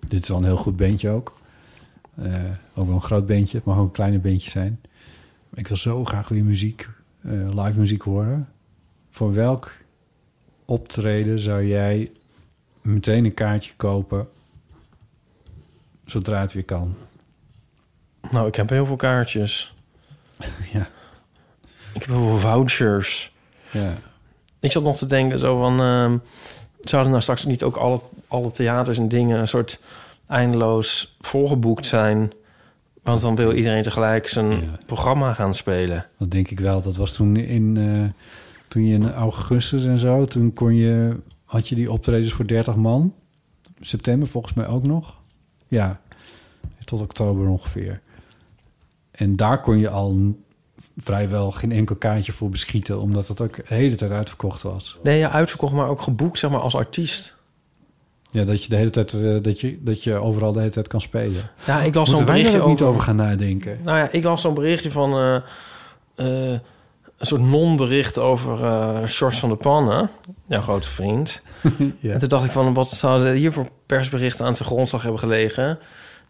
Dit is wel een heel goed beentje ook. Eh, ook wel een groot beentje, het mag ook een kleine beentje zijn. Ik wil zo graag weer muziek, eh, live muziek horen. Voor welk optreden zou jij meteen een kaartje kopen zodra het weer kan? Nou, ik heb heel veel kaartjes. Ja. Ik heb heel veel vouchers. Ja. Ik zat nog te denken zo van... ehm, zouden nou straks niet ook alle, alle theaters en dingen... een soort eindeloos volgeboekt zijn? Want dan wil iedereen tegelijk zijn programma gaan spelen. Dat denk ik wel. Dat was toen in, eh, toen je in augustus en zo, toen kon je, had je die optredens voor 30 man. September volgens mij ook nog. Ja, tot oktober ongeveer. En daar kon je al vrijwel geen enkel kaartje voor beschieten, omdat het ook de hele tijd uitverkocht was. Nee, ja, uitverkocht, maar ook geboekt, zeg maar, als artiest. Ja, dat je de hele tijd, eh, dat je, dat je overal de hele tijd kan spelen. Ja, ik las zo'n daar berichtje ook niet over- over gaan nadenken. Nou ja, ik las zo'n berichtje van... eh, eh, een soort non-bericht over eh George van der Pannen. Jouw grote vriend. Ja. En toen dacht ik van, wat zouden hier voor persberichten aan zijn grondslag hebben gelegen?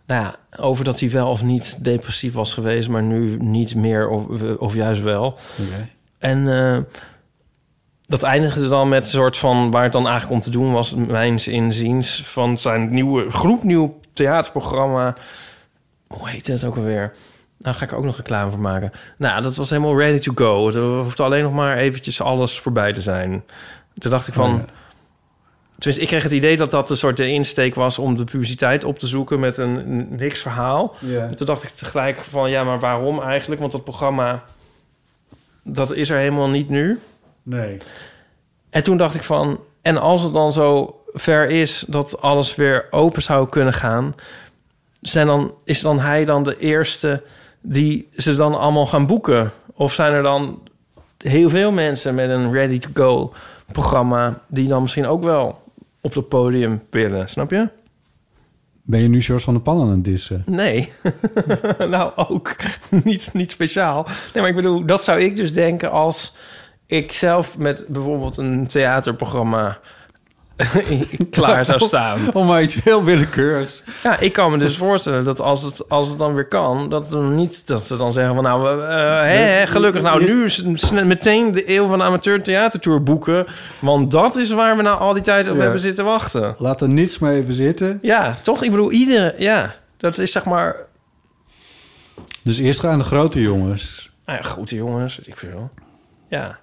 Nou ja, over dat hij wel of niet depressief was geweest... maar nu niet meer of, of juist wel. En eh, dat eindigde dan met een soort van... waar het dan eigenlijk om te doen was... mijns inziens van zijn nieuwe, gloednieuw theaterprogramma... Hoe heet het ook alweer? Nou, ga ik er ook nog reclame voor maken. Nou, dat was helemaal ready to go. Er hoeft alleen nog maar eventjes alles voorbij te zijn. Toen dacht ik van... Oh ja. Tenminste, ik kreeg het idee dat dat een soort de insteek was... om de publiciteit op te zoeken met een niks verhaal. Toen dacht ik tegelijk van... ja, maar waarom eigenlijk? Want dat programma... dat is er helemaal niet nu. Nee. En toen dacht ik van... en als het dan zo ver is dat alles weer open zou kunnen gaan... Zijn dan, is dan hij dan de eerste die ze dan allemaal gaan boeken? Of zijn er dan heel veel mensen met een ready-to-go programma... die dan misschien ook wel op het podium willen, snap je? Ben je nu George van der Pannen aan het dissen? Nee. nou, ook niet, niet speciaal. Nee, maar ik bedoel, dat zou ik dus denken als ik zelf met bijvoorbeeld een theaterprogramma klaar zou staan. Om maar iets heel willekeurigs. Ja, ik kan me dus voorstellen dat als het, als het dan weer kan, dat, we niet, dat ze dan zeggen van nou, eh, hè, gelukkig nou nu meteen de eeuw van de amateur theatertour boeken. Want dat is waar we nou al die tijd op Ja. hebben zitten wachten. Laat er niets maar even zitten. Ja, toch? Ik bedoel, iedere, ja, dat is zeg maar, Dus eerst gaan de grote jongens. nou ja, goed jongens, ik veel. Ja.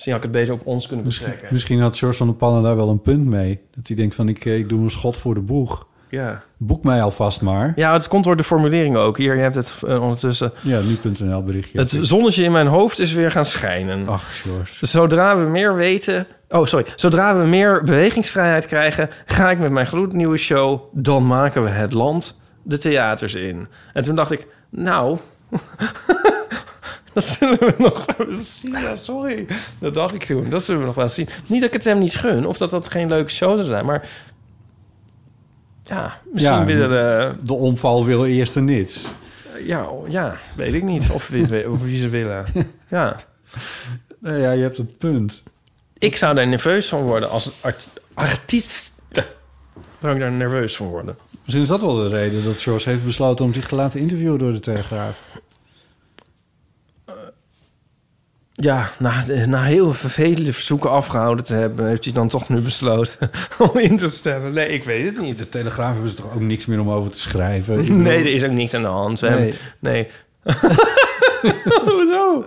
Misschien had ik het beter op ons kunnen betrekken. misschien had George van der Pannen daar wel een punt mee. Dat hij denkt van ik, eh, ik doe een schot voor de boeg. Ja. Boek mij alvast maar. ja, het komt door de formulering ook. Hier, je hebt het eh, ondertussen. Ja, nu.nl berichtje. Het zonnetje in mijn hoofd is weer gaan schijnen. Ach, George. Zodra we meer weten... Oh, sorry. Zodra we meer bewegingsvrijheid krijgen... ga ik met mijn gloednieuwe show... Dan maken we het land de theaters in. En toen dacht ik... Nou... dat zullen we nog wel eens zien. Ja, sorry. Dat dacht ik toen. Dat zullen we nog wel eens zien. Niet dat ik het hem niet gun... of dat dat geen leuke show zou zijn, maar... Ja, misschien Ja, willen de... De omval wil eerst en niets. Ja, ja, weet ik niet. Of wie, of wie ze willen. Ja. Nou ja, je hebt een punt. Ik zou daar nerveus van worden als art artiest. Zou ik daar nerveus van worden? Misschien is dat wel de reden dat George heeft besloten om zich te laten interviewen door de Telegraaf. Ja, na, na heel vervelende verzoeken afgehouden te hebben... heeft hij dan toch nu besloten om in te stemmen. Nee, ik weet het niet. De Telegraaf hebben ze toch ook niks meer om over te schrijven? Bedoel- Nee, er is ook niks aan de hand. We Nee. hebben- nee. Hoezo?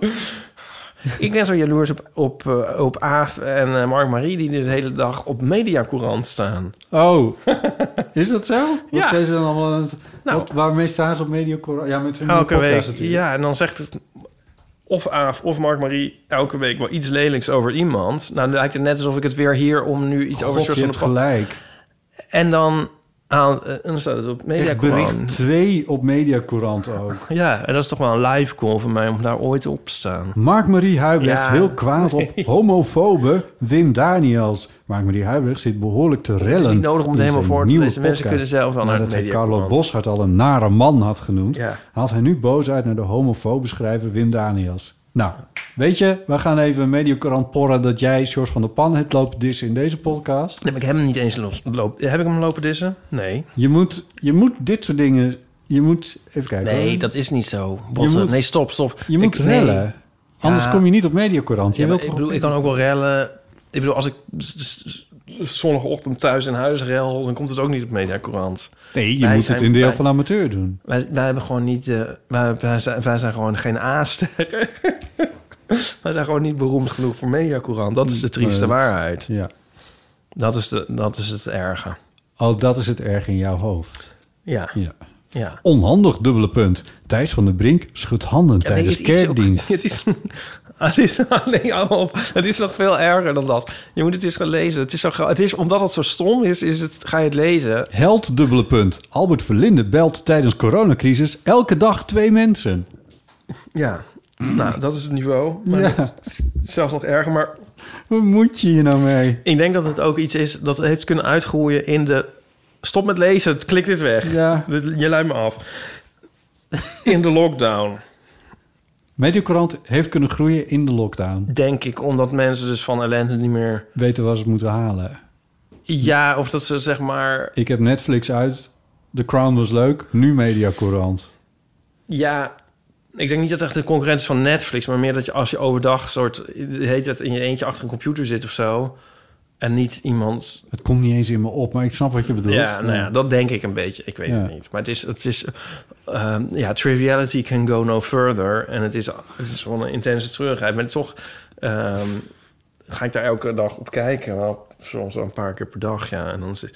Ik ben zo jaloers op, op, eh, op Aaf en eh, Mark Marie... die de hele dag op Mediacourant staan. Oh, is dat zo? Wat Ja. zijn ze dan allemaal het... Nou. wat, waarmee staan ze op Mediacorp? Ja, met hun podcast week. natuurlijk. Ja, en dan zegt het of Aaf of Mark Marie elke week wel iets lelijks over iemand. Nou, dan lijkt het net alsof ik het weer hier om nu iets over God, je van gelijk. En dan, aan, eh, en dan staat het op Mediacourant. bericht 2 op Mediacourant ook. Ja, en dat is toch wel een live call van mij om daar ooit op te staan. Mark-Marie Huibrecht Ja. heel kwaad op homofobe Wim Daniels. Mark-Marie Huibrecht zit behoorlijk te rellen. Het is niet nodig om het helemaal voor te lezen. Mensen podcast. kunnen zelf wel naar Nadat het hij Carlo. Boshart al een nare man had genoemd... Ja. haalt hij nu boos uit naar de homofobe schrijver Wim Daniels. Nou, weet je, we gaan even Mediacorant porren... dat jij George van der Pan hebt lopen dissen in deze podcast. Nee, maar ik heb hem niet eens los, loop, Heb ik hem lopen dissen? Nee. Je moet, je moet dit soort dingen... Je moet... Even kijken. Nee, hoor. dat is niet zo. Moet- nee, stop, stop. Je moet Ik- nee. rellen. Anders Ja. kom je niet op Mediacorant. Je Ja, wilt ik bedoel, ik kan ook wel rellen. Ik bedoel, als ik zondagochtend thuis in huis rel, dan komt het ook niet op Mediacourant. Nee, je Wij moet zijn- het in deel wij- van amateur doen. Wij, wij hebben gewoon niet... eh, wij, wij, zijn, wij zijn gewoon geen A-sterren. wij zijn gewoon niet beroemd genoeg voor Mediacourant. Dat is de trieste waarheid. Ja. Dat is, de, dat is het erge. Oh, dat is het erg in jouw hoofd. Ja. Ja. ja. Onhandig, dubbele punt. Thijs van der Brink schudt handen Ja, tijdens ook- kerkdienst. Het is, het is het is nog veel erger dan dat. Je moet het eens gaan lezen. Het is zo, het is, omdat het zo stom is, is het, ga je het lezen. Held, dubbele punt. Albert Verlinde belt tijdens coronacrisis elke dag twee mensen. Ja, nou, dat is het niveau. Maar Ja. het is zelfs nog erger. Maar Hoe moet je hier nou mee? ik denk dat het ook iets is dat heeft kunnen uitgroeien in de... Stop met lezen, klik dit weg. Ja. Je leidt me af. In de lockdown, Mediacorant heeft kunnen groeien in de lockdown. denk ik, omdat mensen dus van ellende niet meer... Weten waar ze het moeten halen. Ja, of dat ze zeg maar... Ik heb Netflix uit. The Crown was leuk. Nu Mediacorant. Ja, ik denk niet dat het echt de concurrent is van Netflix, maar meer dat je als je overdag soort heet het in je eentje achter een computer zit of zo en niet iemand. Het komt niet eens in me op, maar ik snap wat je bedoelt. Ja, nou ja, dat denk ik een beetje. Ik weet Ja. het niet, maar het is het is ehm, ja, triviality can go no further en het is het is wel een intense treurigheid, maar toch ehm, ga ik daar elke dag op kijken, wel soms wel een paar keer per dag, ja, en dan is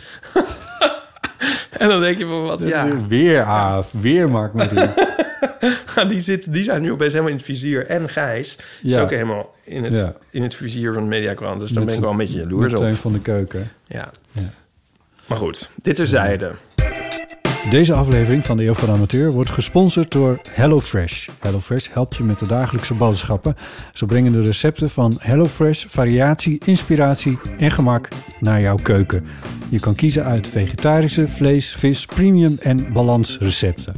en dan denk je van wat, ja. Weer Aaf, weer Mark Marie. die, zit, die zijn nu opeens helemaal in het vizier. En Gijs is Ja. ook helemaal in het, Ja. in het vizier van de Mediakrant. Dus daar ben ik wel een beetje jaloers op. Van de Keuken. Ja. Ja. Maar goed, dit terzijde. Deze aflevering van de Eeuw van de Amateur wordt gesponsord door HelloFresh. HelloFresh helpt je met de dagelijkse boodschappen. Zo brengen de recepten van HelloFresh variatie, inspiratie en gemak naar jouw keuken. Je kan kiezen uit vegetarische, vlees, vis, premium en balansrecepten.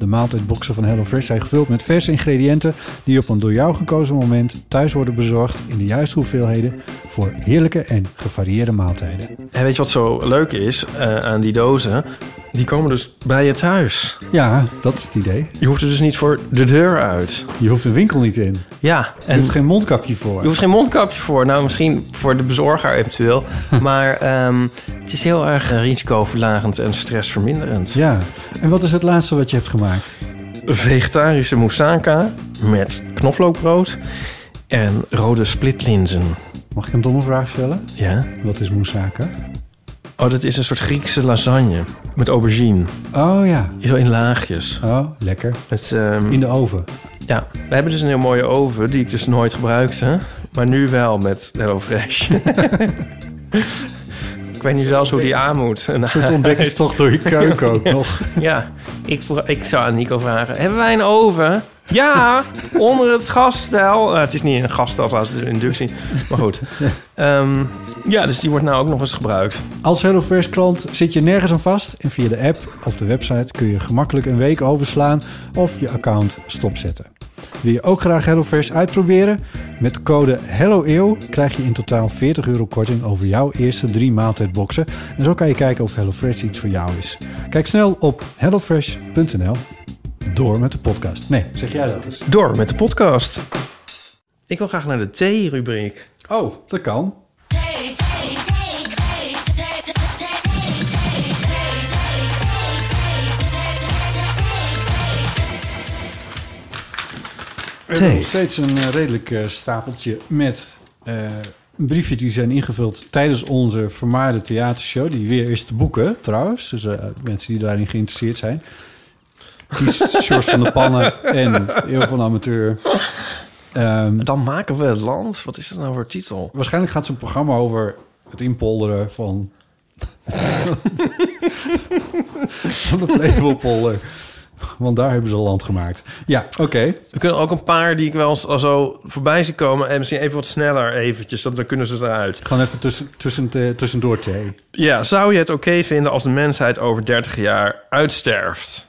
De maaltijdboxen van HelloFresh zijn gevuld met verse ingrediënten die op een door jou gekozen moment thuis worden bezorgd in de juiste hoeveelheden voor heerlijke en gevarieerde maaltijden. En weet je wat zo leuk is eh, aan die dozen? Die komen dus bij je thuis. Ja, dat is het idee. Je hoeft er dus niet voor de deur uit. Je hoeft de winkel niet in. Ja, Je en hoeft geen mondkapje voor. je hoeft geen mondkapje voor. Nou, misschien voor de bezorger eventueel. maar ehm, het is heel erg risicoverlagend en stressverminderend. Ja. En wat is het laatste wat je hebt gemaakt? Vegetarische moussaka met knoflookbrood en rode splitlinzen. Mag ik een domme vraag stellen? Ja? Wat is moussaka? Oh, dat is een soort Griekse lasagne met aubergine. Oh ja. Zo in laagjes. Oh, lekker. Met, ehm, In de oven. Ja, we hebben dus een heel mooie oven die ik dus nooit gebruikte. Maar nu wel met HelloFresh. ik weet niet zelfs hoe die aan moet. Een soort ontdekkingstocht door je keuken ook nog. Ja, ik, ik zou aan Nico vragen... Hebben wij een oven? Ja, onder het gasstel. Eh, het is niet een gasstel, trouwens, het is een inductie. Maar goed. Ehm, ja, dus die wordt nou ook nog eens gebruikt. Als HelloFresh klant zit je nergens aan vast en via de app of de website kun je gemakkelijk een week overslaan of je account stopzetten. Wil je ook graag HelloFresh uitproberen? Met code HelloEeuw krijg je in totaal 40 euro korting over jouw eerste drie maaltijdboxen. En zo kan je kijken of HelloFresh iets voor jou is. Kijk snel op hellofresh.nl. Door met de podcast. Nee, zeg jij dat eens. Door met de podcast. Ik wil graag naar de thee-rubriek. Oh, dat kan. Hebben nog steeds een eh, redelijk eh, stapeltje met eh, briefjes die zijn ingevuld tijdens onze vermaarde theatershow. Die weer is te boeken trouwens. Dus mensen die daarin geïnteresseerd zijn. Kies Sjors van de Pannen en Eeuw van de Amateur. Ehm, Dan maken we het land. Wat is dat nou voor titel? waarschijnlijk gaat zo'n programma over het inpolderen van... van de Flevopolder. Want daar hebben ze land gemaakt. Ja, oké. We kunnen ook een paar die ik wel zo voorbij zie komen... en misschien even wat sneller eventjes, dan dan kunnen ze eruit. Gewoon even tussen, tussen, eh, tussendoor thee. Ja, zou je het oké vinden als de mensheid over 30 jaar uitsterft?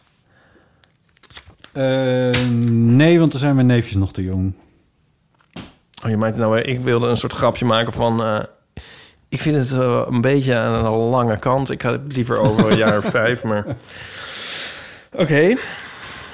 Eh, nee, want dan zijn mijn neefjes nog te jong. Oh, je meint nou, ik wilde een soort grapje maken van... eh, ik vind het een beetje aan een lange kant. Ik had het liever over een jaar of vijf, maar... Oké.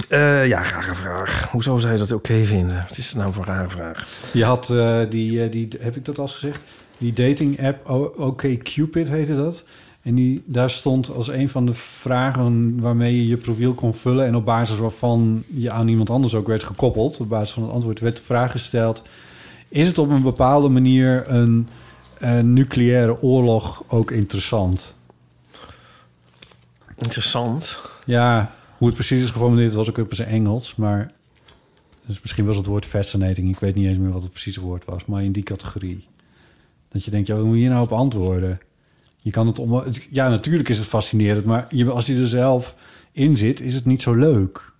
Eh, ja, rare vraag. Hoezo zou je dat oké vinden? Wat is het nou voor een rare vraag? Je had eh, die, eh, die, heb ik dat al gezegd? Die dating app, OK Cupid heette dat. En die, daar stond als een van de vragen waarmee je je profiel kon vullen... en op basis waarvan je aan iemand anders ook werd gekoppeld... op basis van het antwoord werd de vraag gesteld... is het op een bepaalde manier een, een nucleaire oorlog ook interessant? Interessant. Ja, hoe het precies is geformuleerd was ook op zijn Engels, maar... Dus misschien was het woord fascinating. Ik weet niet eens meer wat het precieze woord was, maar in die categorie. Dat je denkt, ja, hoe moet je hier nou op antwoorden? Je kan het om... Ja, natuurlijk is het fascinerend, maar je, als je er zelf in zit, is het niet zo leuk.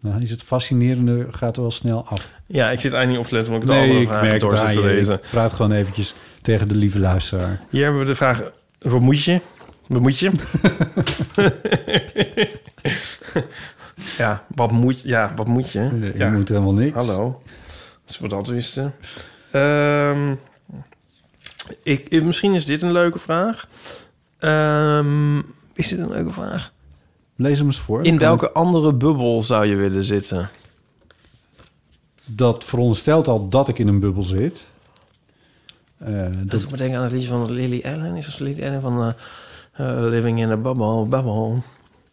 Nou, is het fascinerende, gaat er wel snel af. Ja, ik zit eigenlijk niet op te letten... omdat ik de andere ik vragen merk door te lezen. Ik praat gewoon eventjes tegen de lieve luisteraar. Hier hebben we de vraag... Wat moet je? Wat moet je? ja, wat moet, ja, wat moet je? Je ja. moet helemaal niks. Hallo. Als we dat wisten. Ehm, ik, misschien is dit een leuke vraag. Ehm, is dit een leuke vraag? Lees hem eens voor. In welke andere bubbel zou je willen zitten? Dat veronderstelt al dat ik in een bubbel zit. Eh, Dat dat, ik me denken aan het liedje van Lily Allen. Is dat Lily Allen van eh, eh, Living in a Bubble, Bubble.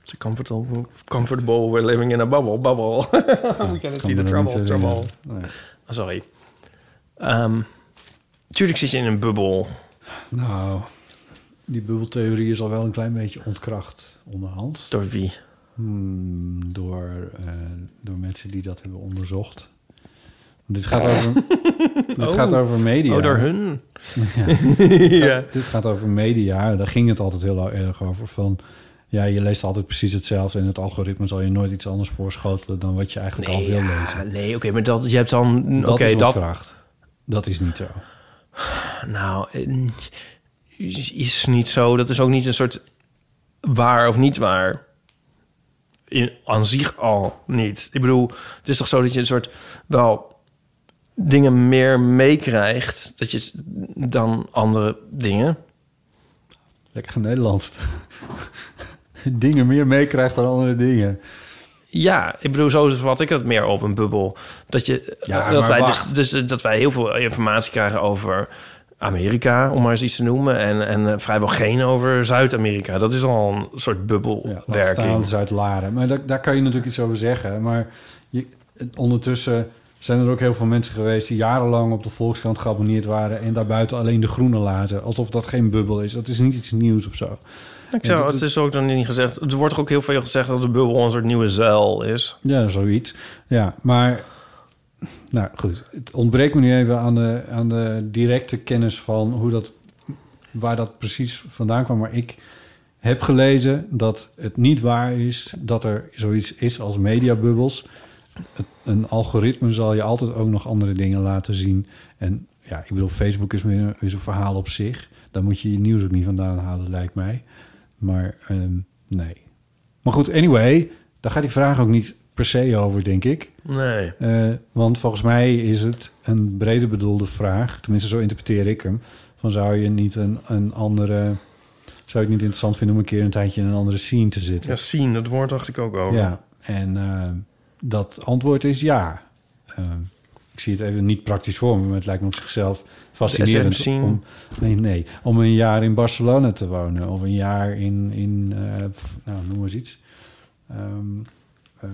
The comfortable, comfortable, we're living in a bubble, bubble. We cannot see the trouble, niet trouble. Nee. Oh, sorry. Ehm tuurlijk zit je in een bubbel. Nou, die bubbeltheorie is al wel een klein beetje ontkracht onderhand. Door wie? Hmm, door, eh, door mensen die dat hebben onderzocht. Dit gaat over, dit Oh. gaat over media. Oh, door hun? Ja. ja. Dit gaat over media. Daar ging het altijd heel erg over. Van, ja, je leest altijd precies hetzelfde. En het algoritme zal je nooit iets anders voorschotelen... dan wat je eigenlijk al wil ja, lezen. nee, oké, maar dat, je hebt dan... Dat Oké, is dat... ontkracht. Dat is niet zo. Nou, is, is niet zo. Dat is ook niet een soort waar of niet waar. In, aan zich al niet. Ik bedoel, het is toch zo dat je een soort wel dingen meer meekrijgt dat je dan andere dingen. Lekker Nederlands. dingen meer meekrijgt dan andere dingen. Ja, ik bedoel, zo wat ik het meer op een bubbel. Dat, je, Ja, dat, maar wij dus, wacht. dus, dat wij heel veel informatie krijgen over Amerika, om maar eens iets te noemen. En, en eh, vrijwel geen over Zuid-Amerika. Dat is al een soort Ja, bubbelwerking. staan Zuid-Laren. Maar daar, daar kan je natuurlijk iets over zeggen. Maar je, ondertussen zijn er ook heel veel mensen geweest... die jarenlang op de Volkskrant geabonneerd waren... en daarbuiten alleen de groene lazen. Alsof dat geen bubbel is. Dat is niet iets nieuws of zo. Ik zou, het is ook dan niet gezegd. Er wordt toch ook heel veel gezegd dat de bubbel een soort nieuwe zuil is. Ja, zoiets. Ja, maar... Nou goed, het ontbreekt me nu even aan de, aan de directe kennis van hoe dat, waar dat precies vandaan kwam. Maar ik heb gelezen dat het niet waar is dat er zoiets is als mediabubbels. Een algoritme zal je altijd ook nog andere dingen laten zien. En ja, ik bedoel, Facebook is, een, is een verhaal op zich. Daar moet je je nieuws ook niet vandaan halen, lijkt mij. Maar ehm, nee. Maar goed, anyway, daar gaat die vraag ook niet per se over, denk ik. Nee. Eh, want volgens mij is het een breder bedoelde vraag. Tenminste, zo interpreteer ik hem. Van zou je niet een, een andere... Zou je het niet interessant vinden om een keer een tijdje in een andere scene te zitten? Ja, zien, dat woord dacht ik ook over. Ja, en eh, dat antwoord is ja. Eh, ik zie het even niet praktisch voor me, maar het lijkt me op zichzelf fascinerend om, nee, nee, om een jaar in Barcelona te wonen of een jaar in, in eh, nou, noem maar eens iets, Ehm, ehm,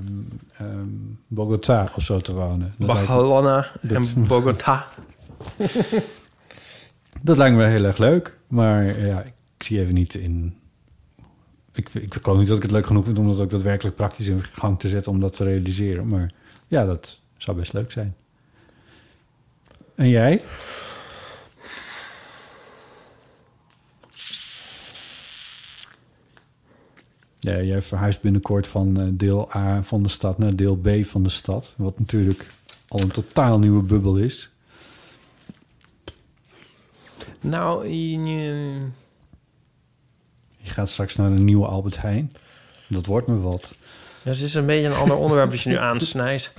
ehm, Bogota of zo te wonen. Dat lijkt, me- Barcelona en Bogota. dat lijkt me heel erg leuk, maar ja, ik zie even niet in. Ik, ik geloof niet dat ik het leuk genoeg vind om dat ook daadwerkelijk praktisch in gang te zetten om dat te realiseren. Maar ja, dat zou best leuk zijn. En jij? Ja, jij verhuist binnenkort van eh, deel A van de stad naar deel B van de stad. Wat natuurlijk al een totaal nieuwe bubbel is. Nou, eh, Je gaat straks naar een nieuwe Albert Heijn. Dat wordt me wat. Ja, het is een beetje een ander onderwerp dat je nu aansnijdt.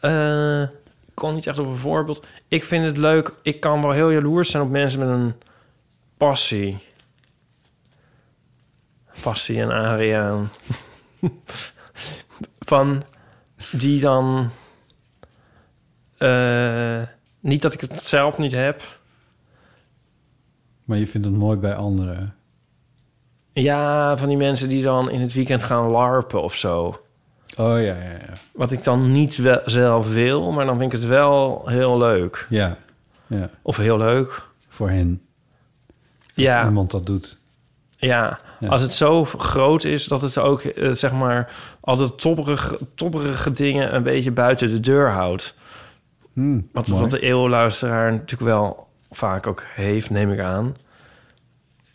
Eh, ik kon niet echt op een voorbeeld. Ik vind het leuk. Ik kan wel heel jaloers zijn op mensen met een passie. Passie en Ariaan. Van die dan... eh, niet dat ik het zelf niet heb. Maar je vindt het mooi bij anderen. Ja, van die mensen die dan in het weekend gaan larpen of zo. Oh ja, ja, ja. Wat ik dan niet wel zelf wil, maar dan vind ik het wel heel leuk. Ja, ja. Of heel leuk. Voor hen. Ja, Iemand dat doet. ja. Ja. Als het zo groot is dat het ook, eh, zeg maar, al de topperige, topperige dingen een beetje buiten de deur houdt. Hmm, Wat, wat de eeuwluisteraar natuurlijk wel vaak ook heeft, neem ik aan.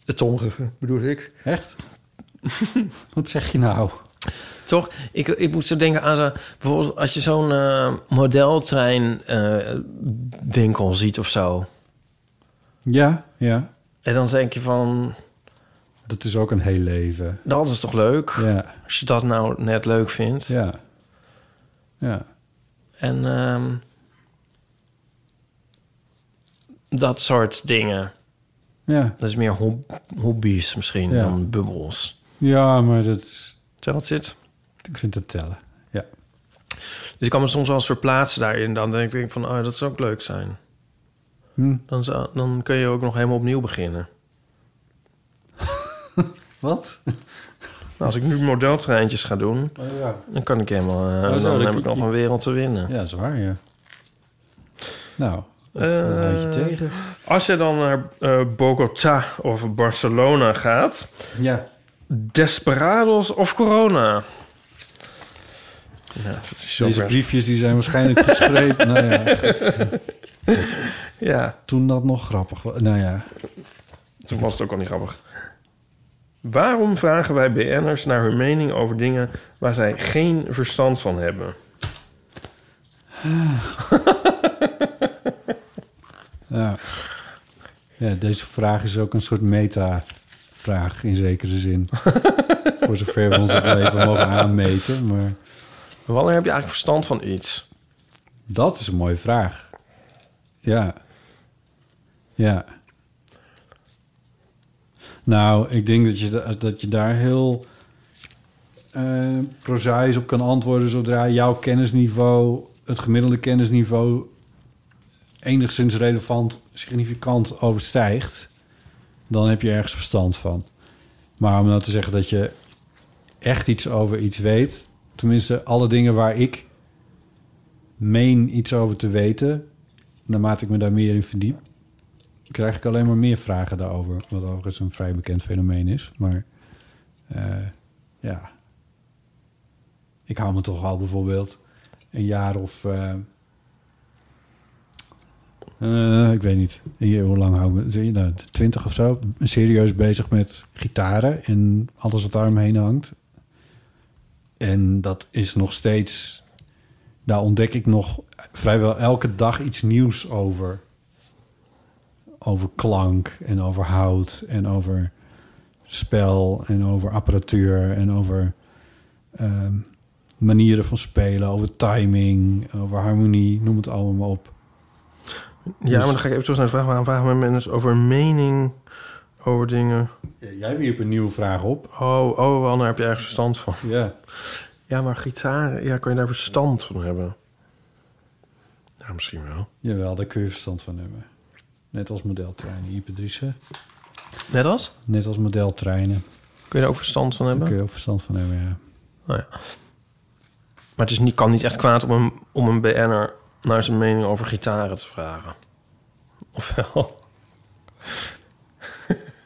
De tommerige, bedoel ik. Echt? Wat zeg je nou? Toch? Ik, ik moet zo denken aan zo, bijvoorbeeld als je zo'n eh modeltrein eh, winkel ziet of zo. Ja, ja. En dan denk je van, Dat is ook een heel leven. dat is toch leuk? Ja, Als je dat nou net leuk vindt. ja. Ja. En ehm, dat soort dingen. Ja, Dat is meer hob- hobby's misschien Ja. dan bubbels. ja maar dat Telt dit? ik vind het tellen. Ja. Dus ik kan me soms wel eens verplaatsen daarin. Dan denk ik van, oh, dat zou ook leuk zijn. Hm. Dan, zou, dan kun je ook nog helemaal opnieuw beginnen. Wat? Nou, als ik nu modeltreintjes ga doen, Oh, ja. dan kan ik helemaal... eh, Oh, zo, dan heb ik nog een wereld te winnen. ja, dat is waar, ja. Nou, houd je Eh, tegen? Als je dan naar eh, Bogota of Barcelona gaat... Ja. Desperados of Corona? Ja, Deze briefjes die zijn waarschijnlijk geschreven. nou ja. Ja, toen dat nog grappig was. Nou ja, toen was het ook al niet grappig. Waarom vragen wij BN'ers naar hun mening over dingen waar zij geen verstand van hebben? ja. ja, deze vraag is ook een soort meta-vraag in zekere zin. Voor zover we ons leven mogen aanmeten. Maar Wanneer heb je eigenlijk verstand van iets? dat is een mooie vraag. Ja. Ja. Nou, ik denk dat je, da- dat je daar heel eh prozaïs op kan antwoorden... zodra jouw kennisniveau, het gemiddelde kennisniveau... enigszins relevant, significant overstijgt... dan heb je ergens verstand van. Maar om nou te zeggen dat je echt iets over iets weet... tenminste, alle dingen waar ik meen iets over te weten, naarmate ik me daar meer in verdiep, krijg ik alleen maar meer vragen daarover. Wat overigens een vrij bekend fenomeen is. Maar eh, ja, ik hou me toch al bijvoorbeeld een jaar of... eh, eh, ik weet niet. Hoe lang hou ik me? Zie je, nou, twintig of zo. Serieus bezig met gitaren en alles wat daar omheen hangt. En dat is nog steeds... Daar ontdek ik nog vrijwel elke dag iets nieuws over. Over klank en over hout en over spel en over apparatuur en over ehm, manieren van spelen, over timing, over harmonie, noem het allemaal op. Ja, maar dan ga ik even terug naar de vraag. Waarom vragen mensen over mening over dingen? Jij wierp een nieuwe vraag op. Oh, oh, wel, daar heb je ergens verstand van. Ja. Ja, maar gitaar, ja, kan je daar verstand van hebben? Ja, misschien wel. Jawel, daar kun je verstand van hebben. Net als modeltreinen, Ipe Driessen. Net als? Net als modeltreinen. Kun je daar ook verstand van Daar hebben? kun je ook verstand van hebben, ja. Nou ja. Maar het is niet, kan niet echt kwaad om een, om een BN'er naar zijn mening over gitaren te vragen. Of wel?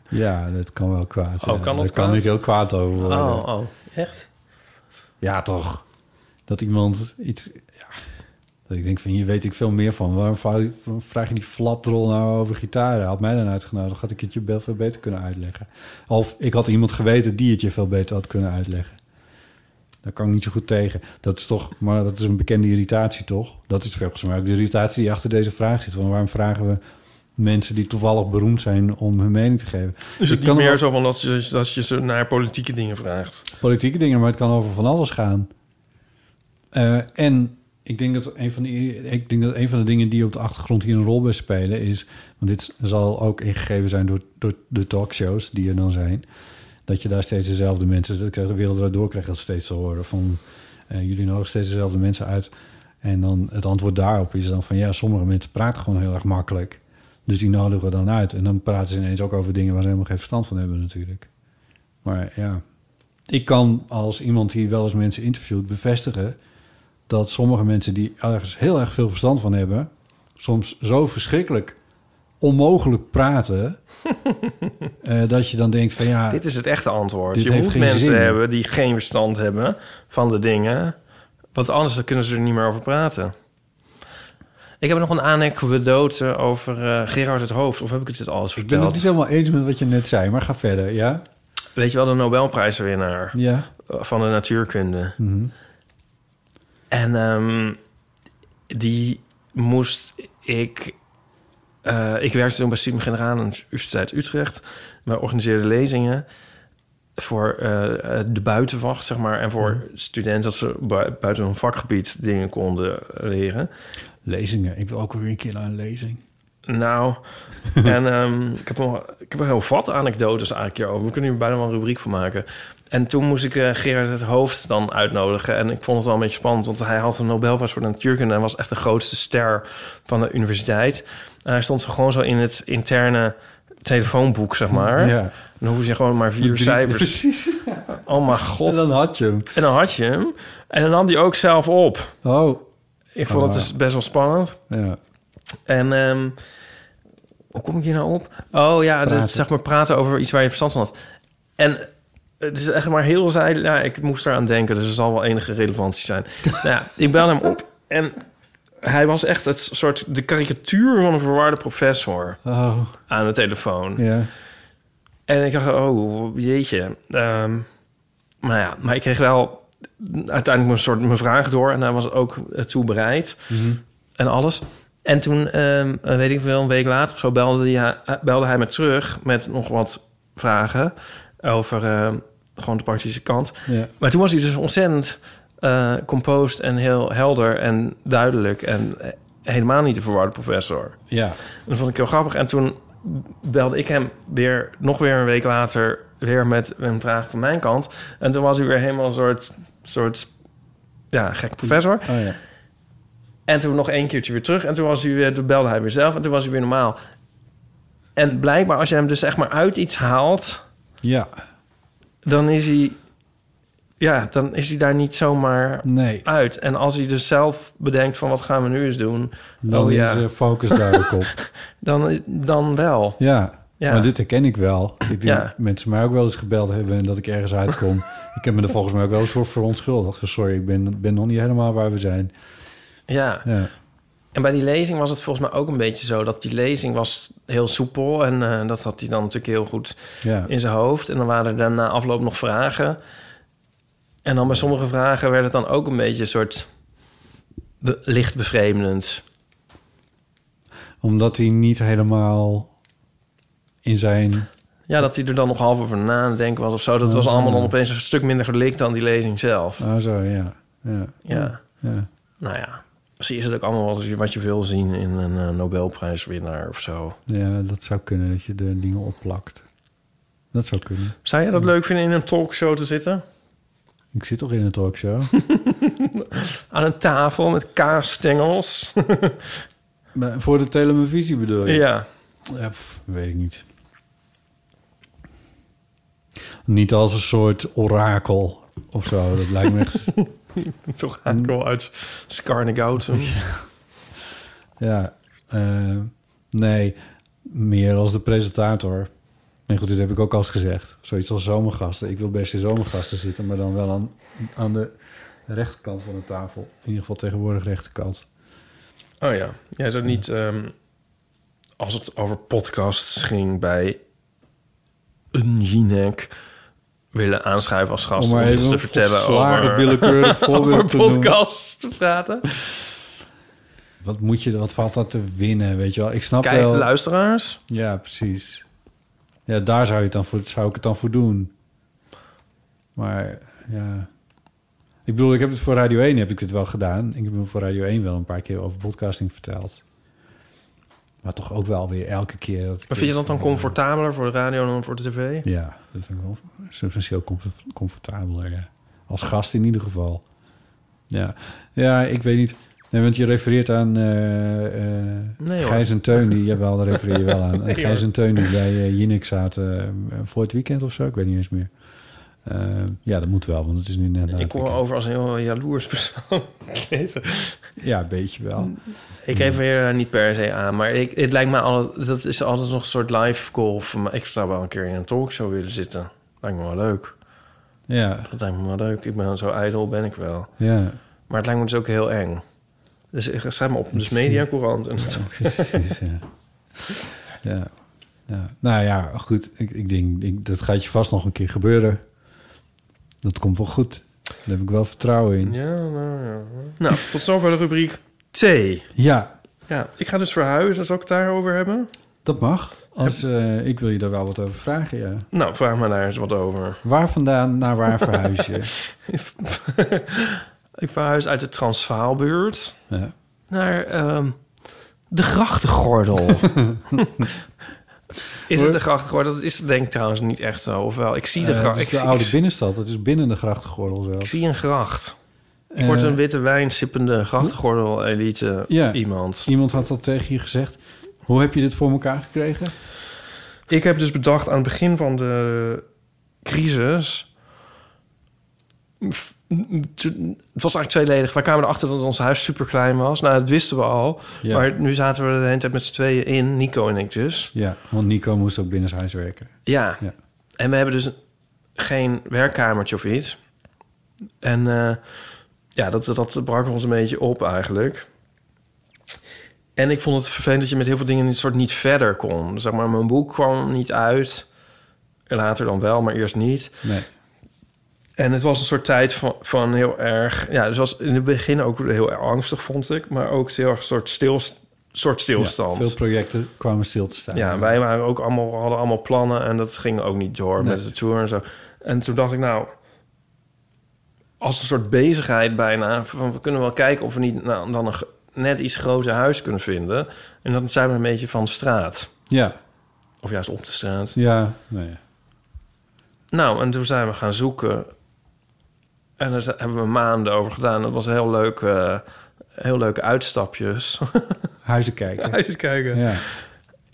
Ja, dat kan wel kwaad. Oh, kan dat Daar kan ik heel kwaad over worden. Oh, oh, echt? Ja, toch. Dat iemand iets... Ja, dat ik denk van, hier weet ik veel meer van. Waarom vraag je, die flapdrol nou over gitaren? Had mij dan uitgenodigd, had ik het je veel beter kunnen uitleggen. Of ik had iemand geweten die het je veel beter had kunnen uitleggen. Daar kan ik niet zo goed tegen. Dat is toch, maar dat is een bekende irritatie, toch? Dat is volgens mij ook de irritatie die achter deze vraag zit. Van waarom vragen we mensen die toevallig beroemd zijn om hun mening te geven? Is Ik het niet kan meer wel- zo van dat je, dat je ze naar politieke dingen vraagt? politieke dingen, maar het kan over van alles gaan. Eh, en ik denk dat een van de, ik denk dat een van de dingen die op de achtergrond hier een rol bij spelen is, want dit zal ook ingegeven zijn door, door de talkshows die er dan zijn, dat je daar steeds dezelfde mensen, dat krijgt de wereld eruit door, krijg je dat steeds te horen van eh, jullie nodigen steeds dezelfde mensen uit. En dan het antwoord daarop is dan van ja, sommige mensen praten gewoon heel erg makkelijk. Dus die nodigen we dan uit. En dan praten ze ineens ook over dingen waar ze helemaal geen verstand van hebben natuurlijk. Maar ja, ik kan als iemand die wel eens mensen interviewt bevestigen dat sommige mensen die ergens heel erg veel verstand van hebben, soms zo verschrikkelijk onmogelijk praten, eh, dat je dan denkt van ja, Dit is het echte antwoord. Dit je moet mensen zin. hebben die geen verstand hebben van de dingen. Want anders dan kunnen ze er niet meer over praten. Ik heb nog een anekdote over eh, Gerard het Hoofd. Of heb ik het alles ik ben het verteld? niet helemaal eens met wat je net zei, maar ga verder, ja? Weet je wel, de Nobelprijswinnaar Ja. van de natuurkunde. Mhm. En ehm, die moest ik... eh, ik werkte toen bij Studie Generaal aan de Universiteit Utrecht. Wij organiseerden lezingen voor eh, eh, de buitenwacht, zeg maar. En voor studenten dat ze bui- buiten hun vakgebied dingen konden leren. Lezingen. Ik wil ook weer een keer naar een lezing. Nou, en ehm, ik, heb nog, ik heb er heel wat anekdotes eigenlijk hierover. We kunnen hier bijna wel een rubriek van maken. En toen moest ik eh, Gerard het Hoofd dan uitnodigen. En ik vond het wel een beetje spannend, want hij had een Nobelprijs voor de natuurkunde... en was echt de grootste ster van de universiteit. En hij stond zo gewoon zo in het interne telefoonboek, zeg maar. Ja. Dan hoef je gewoon maar vier cijfers. Precies. Oh mijn god. En dan had je hem. En dan had je hem. En dan nam hij ook zelf op. Oh. Ik vond het Ah. dus best wel spannend. Ja. En ehm, hoe kom ik hier nou op? Oh ja, dus, zeg maar praten over iets waar je verstand van had. En het is echt maar heel zij. Ja, ik moest eraan denken, dus er zal wel enige relevantie zijn. nou ja, ik bel hem op en hij was echt het soort de karikatuur van een verwarde professor Oh. aan de telefoon. Ja. En ik dacht, oh jeetje. Ehm, maar ja, maar ik kreeg wel uiteindelijk mijn soort mijn vraag door en hij was ook toe bereid Mhm. en alles. En toen, ehm, weet ik veel, een week later of zo, belde hij, belde hij me terug met nog wat vragen over ehm, gewoon de praktische kant. Ja. Maar toen was hij dus ontzettend composed en heel helder en duidelijk en eh, helemaal niet de verwarde professor. Ja. En dat vond ik heel grappig. En toen belde ik hem weer, nog weer een week later, weer met een vraag van mijn kant. En toen was hij weer helemaal een soort, soort ja, gek professor. Oh ja. En toen nog één keertje weer terug. En toen, was hij weer, toen belde hij weer zelf. En toen was hij weer normaal. En blijkbaar, als je hem dus echt maar uit iets haalt... Ja. dan is hij ja, dan is hij daar niet zomaar Nee, uit. En als hij dus zelf bedenkt van wat gaan we nu eens doen, dan Oh, is er focus daar ook op. dan, dan wel. Ja, Ja. maar dit herken ik wel. Ik denk Ja. dat mensen mij ook wel eens gebeld hebben... en dat ik ergens uitkom. ik heb me er volgens mij ook wel eens voor verontschuldigd. Sorry, ik ben, ben nog niet helemaal waar we zijn. Ja. Ja, En bij die lezing was het volgens mij ook een beetje zo... dat die lezing was heel soepel... en eh, dat had hij dan natuurlijk heel goed in zijn hoofd. En dan waren er daarna afloop nog vragen. En dan bij sommige vragen werd het dan ook een beetje een soort... Be licht bevreemdend. Omdat hij niet helemaal in zijn... Ja, dat hij er dan nog half over na aan het denken was of zo. Dat was allemaal dan opeens een stuk minder gelikt dan die lezing zelf. Ah, zo, ja. Ja. Ja. ja. Nou ja, misschien is het ook allemaal wat je, wat je wil zien in een eh, Nobelprijswinnaar of zo. Ja, dat zou kunnen, dat je er dingen op plakt. Dat zou kunnen. Zou je dat leuk vinden in een talkshow te zitten? Ik zit toch in een talkshow? Aan een tafel met kaasstengels? Maar voor de televisie bedoel je? ja. Ja, pff, weet ik niet. Niet als een soort orakel of zo. Dat lijkt me echt... Toch wel uit Scarnegoutum. ja, eh, nee. Meer als de presentator. Nee, goed, dit heb ik ook al eens gezegd. Zoiets als zomergasten. Ik wil best in zomergasten zitten, maar dan wel aan, aan de rechterkant van de tafel. In ieder geval tegenwoordig rechterkant. Oh ja, jij zou niet... ehm, als het over podcasts ging bij een Jinek... willen aanschuiven als gast Om te vertellen over... willekeurig voorbeeld over te praten. Wat moet je, wat valt dat te winnen, weet je wel? Ik snap Kijk, wel... luisteraars. Ja, precies. Ja, daar zou, je het dan voor, zou ik het dan voor doen. Maar ja... Ik bedoel, ik heb het voor Radio 1 heb ik het wel gedaan. Ik heb voor Radio 1 wel een paar keer over podcasting verteld. Maar toch ook wel weer elke keer... Dat Maar vind je dat dan comfortabeler voor de radio dan voor de tv? Ja, dat vind ik wel substantieel comfort- comfortabeler, ja. Als gast in ieder geval. Ja, ja ik weet niet... Nee, want je refereert aan Nee, hoor. Gijs en Teun. Die, jawel, daar refereer je wel aan. Nee, Gijs hoor. en Teun die bij uh, Jinek zaten voor het weekend of zo. Ik weet niet eens meer. Ja, dat moet wel, want het is nu net Ik kom weekend. over als een heel jaloers persoon. Deze. Ja, een beetje wel. Ik geef weer daar niet per se aan, maar ik, het lijkt me altijd, dat is altijd nog een soort live call. Me. Ik zou wel een keer in een talkshow willen zitten. Lijkt me wel leuk. Ja, Dat lijkt me wel leuk. Ik ben zo ijdel, ben ik wel. ja. Maar het lijkt me dus ook heel eng. Dus ik ga maar op dus Mediacourant en het Ja, precies, ja. ja. ja. Nou ja, goed. Ik, ik denk, ik, dat gaat je vast nog een keer gebeuren. Dat komt wel goed. Daar heb ik wel vertrouwen in. Ja, nou ja. Nou, tot zover de rubriek T. Ja, Ja, ik ga dus verhuizen. Zal ik het daarover hebben? dat mag. Als, eh, ik wil je daar wel wat over vragen, ja. Nou, vraag me daar eens wat over. Waar vandaan naar waar verhuis je? ik verhuis uit de Transvaalbuurt Ja. naar ehm, de grachtengordel. is het de grachtengordel? Dat is denk ik trouwens niet echt zo. Ofwel, ik zie de Eh, gracht. het is ik, de zie- oude binnenstad. Het is binnen de grachtengordel ik zie een gracht. Ik Eh, word een witte wijn sippende grachtengordel-elite Ja. iemand. Iemand had dat tegen je gezegd. Hoe heb je dit voor elkaar gekregen? Ik heb dus bedacht aan het begin van de crisis... Het was eigenlijk tweeledig. Wij kwamen erachter dat ons huis super klein was. Nou, dat wisten we al. Ja. Maar nu zaten we de hele tijd met z'n tweeën in. Nico en ik dus. Ja, want Nico moest ook binnenshuis werken. Ja. Ja. En we hebben dus geen werkkamertje of iets. En eh, ja, dat, dat brak ons een beetje op eigenlijk. En ik vond het vervelend dat je met heel veel dingen een soort niet verder kon. Zeg maar, mijn boek kwam niet uit. Later dan wel, maar eerst niet. Nee. En het was een soort tijd van, van heel erg... Ja, het was in het begin ook heel erg angstig, vond ik. Maar ook heel erg een soort, stil, soort stilstand. Ja, veel projecten kwamen stil te staan. Ja, wij waren ook allemaal, hadden allemaal plannen en dat ging ook niet door Nee. met de tour en zo. En toen dacht ik, nou, als een soort bezigheid bijna, van we kunnen wel kijken of we niet nou, dan een net iets groter huis kunnen vinden. En dan zijn we een beetje van de straat. Ja, Of juist op de straat. ja, nee. Nou, en toen zijn we gaan zoeken. En daar hebben we maanden over gedaan. Dat was heel leuk, eh, heel leuke uitstapjes. Huizen kijken. Even kijken. Ja,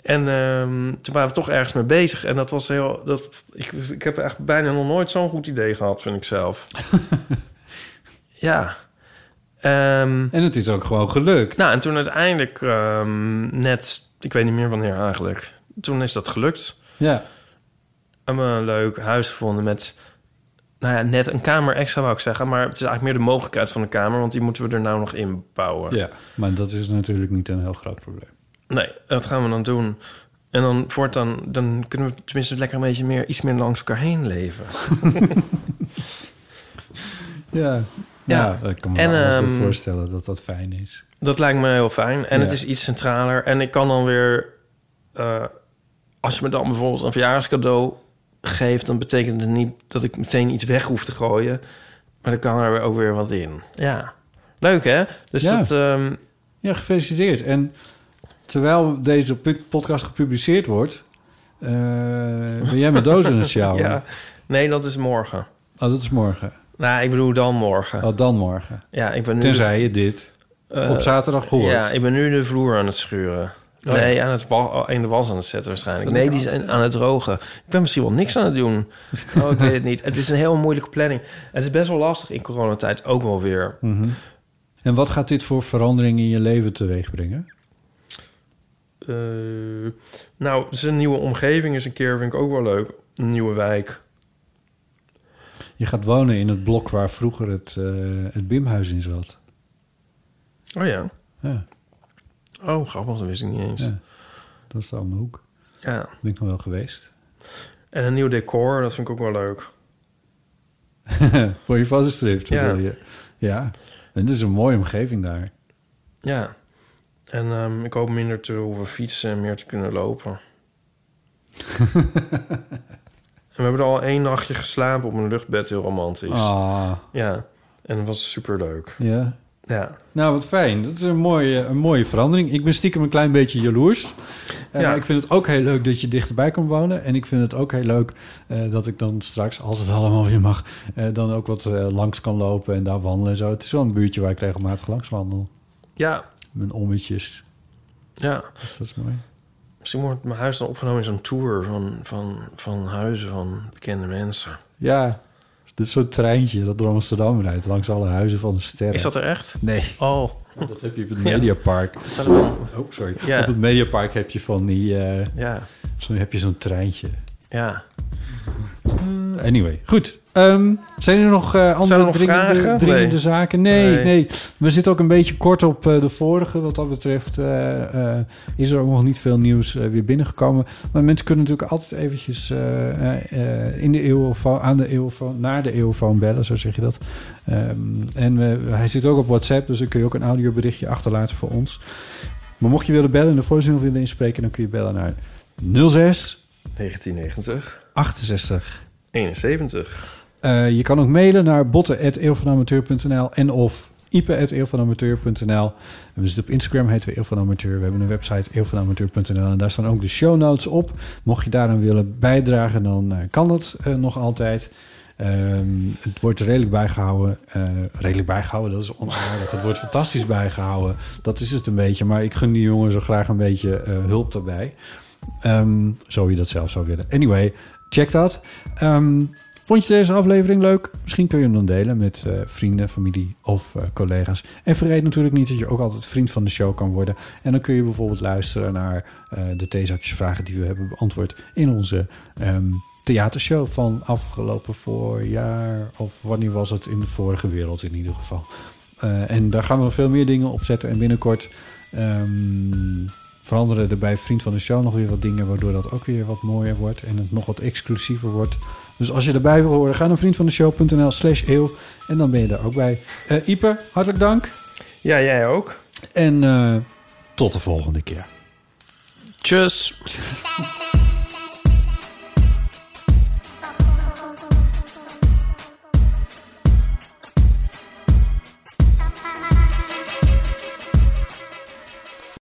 En ehm, toen waren we toch ergens mee bezig. En dat was heel... Dat, ik, ik heb echt bijna nog nooit zo'n goed idee gehad, vind ik zelf. ja. Ehm, En het is ook gewoon gelukt. nou, en toen uiteindelijk ehm, net... Ik weet niet meer wanneer eigenlijk. Toen is dat gelukt. Ja. Hebben we een leuk huis gevonden met... Nou ja, net een kamer extra wou ik zeggen. Maar het is eigenlijk meer de mogelijkheid van een kamer. Want die moeten we er nou nog inbouwen. ja, maar dat is natuurlijk niet een heel groot probleem. Nee, dat gaan we dan doen. En dan voortaan, dan kunnen we tenminste lekker een beetje meer, iets meer langs elkaar heen leven. Ja, Ja. ik kan me En, ehm, voorstellen dat dat fijn is. Dat lijkt me heel fijn. En Ja. het is iets centraler. En ik kan dan weer, eh, als je me dan bijvoorbeeld een verjaarscadeau geeft, dan betekent het niet dat ik meteen iets weg hoef te gooien. Maar dan kan er ook weer wat in. Ja. Leuk hè? Dus Ja. dat, ehm, Ja, gefeliciteerd. En terwijl deze podcast gepubliceerd wordt... eh, ben jij met dozen aan het sjouwen? ja. Nee, dat is morgen. Oh, dat is morgen. Nou, ik bedoel dan morgen. Oh, dan morgen. Ja, ik ben nu... Tenzij je dit eh, op zaterdag hoort. Ja, ik ben nu de vloer aan het schuren. Oh, nee, ja. aan het wa- in de was aan het zetten waarschijnlijk. Nee, die zijn aan het drogen. Ik ben misschien wel niks aan het doen. Oh, ik weet het niet. Het is een heel moeilijke planning. Het is best wel lastig in coronatijd ook wel weer. Mhm. En wat gaat dit voor verandering in je leven teweeg brengen? Eh, nou, een nieuwe omgeving is een keer, vind ik ook wel leuk. Een nieuwe wijk. Je gaat wonen in het blok waar vroeger het, eh, het Bimhuis in zat. Oh ja. Ja, Oh, grappig, dat wist ik niet eens. ja. Ja. dat is de andere hoek. Ben ik nog wel geweest. En een nieuw decor, dat vind ik ook wel leuk. voor je vaststript, Ja. bedoel je? Ja. En het is een mooie omgeving daar. Ja. En ehm, ik hoop minder te hoeven fietsen en meer te kunnen lopen. en we hebben er al één nachtje geslapen op een luchtbed, heel romantisch. Ah, Ja, en dat was superleuk. ja. Ja, Nou, wat fijn. Dat is een mooie, een mooie verandering. Ik ben stiekem een klein beetje jaloers. Eh, Ja. Ik vind het ook heel leuk dat je dichterbij kan wonen. En ik vind het ook heel leuk eh, dat ik dan straks, als het allemaal weer mag... eh, dan ook wat langs kan lopen en daar wandelen en zo. Het is wel een buurtje waar ik regelmatig langs wandel. ja, Mijn ommetjes. ja. Dus dat is mooi. Misschien wordt mijn huis dan opgenomen in zo'n tour van, van, van huizen van bekende mensen. Ja, dit is zo'n treintje dat door Amsterdam rijdt... langs alle huizen van de sterren. Is dat er echt? Nee, Oh, dat heb je op het Ja. Mediapark. dat zijn wel- Oh, sorry. Ja. Op het Mediapark heb je van die... eh, Ja, zo heb je zo'n treintje. ja. Anyway, goed. Ehm, zijn er nog eh, andere er nog dringende, dringende Nee. zaken? Nee, Nee. nee, We zitten ook een beetje kort op eh, de vorige. Wat dat betreft eh, is er ook nog niet veel nieuws weer binnengekomen. Maar mensen kunnen natuurlijk altijd eventjes in de eeuwofoon, aan de eeuwofoon, naar de eeuwofoon bellen, zo zeg je dat. Ehm, en hij zit ook op WhatsApp, dus dan kun je ook een audioberichtje achterlaten voor ons. Maar mocht je willen bellen en de voicemail willen inspreken, dan kun je bellen naar 06 1990, 68 71. Eh, je kan ook mailen naar botten.eeuwvanamateur.nl en of ipe.eeuwvanamateur.nl. We zitten op Instagram, heten we Eeuw van Amateur. We hebben een website eeuwvanamateur.nl en daar staan ook de show notes op. Mocht je daaraan willen bijdragen, dan eh, kan dat eh, nog altijd. Ehm, het wordt redelijk bijgehouden. Eh, redelijk bijgehouden, dat is onaardig. het wordt fantastisch bijgehouden. Dat is het een beetje. Maar ik gun die jongen zo graag een beetje hulp daarbij. Ehm, zo je dat zelf zou willen. Anyway, check dat. Ehm, vond je deze aflevering leuk? Misschien kun je hem dan delen met eh, vrienden, familie of eh, collega's. En vergeet natuurlijk niet dat je ook altijd vriend van de show kan worden. En dan kun je bijvoorbeeld luisteren naar eh, de theezakjesvragen die we hebben beantwoord in onze ehm, theatershow van afgelopen voorjaar. Of wanneer was het in de vorige wereld in ieder geval. En daar gaan we veel meer dingen op zetten. En binnenkort ehm, veranderen er bij Vriend van de Show nog weer wat dingen... waardoor dat ook weer wat mooier wordt en het nog wat exclusiever wordt. Dus als je erbij wil horen, ga naar vriendvandeshow.nl slash eeuw... en dan ben je daar ook bij. Eh Ipe, hartelijk dank. Ja, jij ook. En eh, tot de volgende keer. Tjus.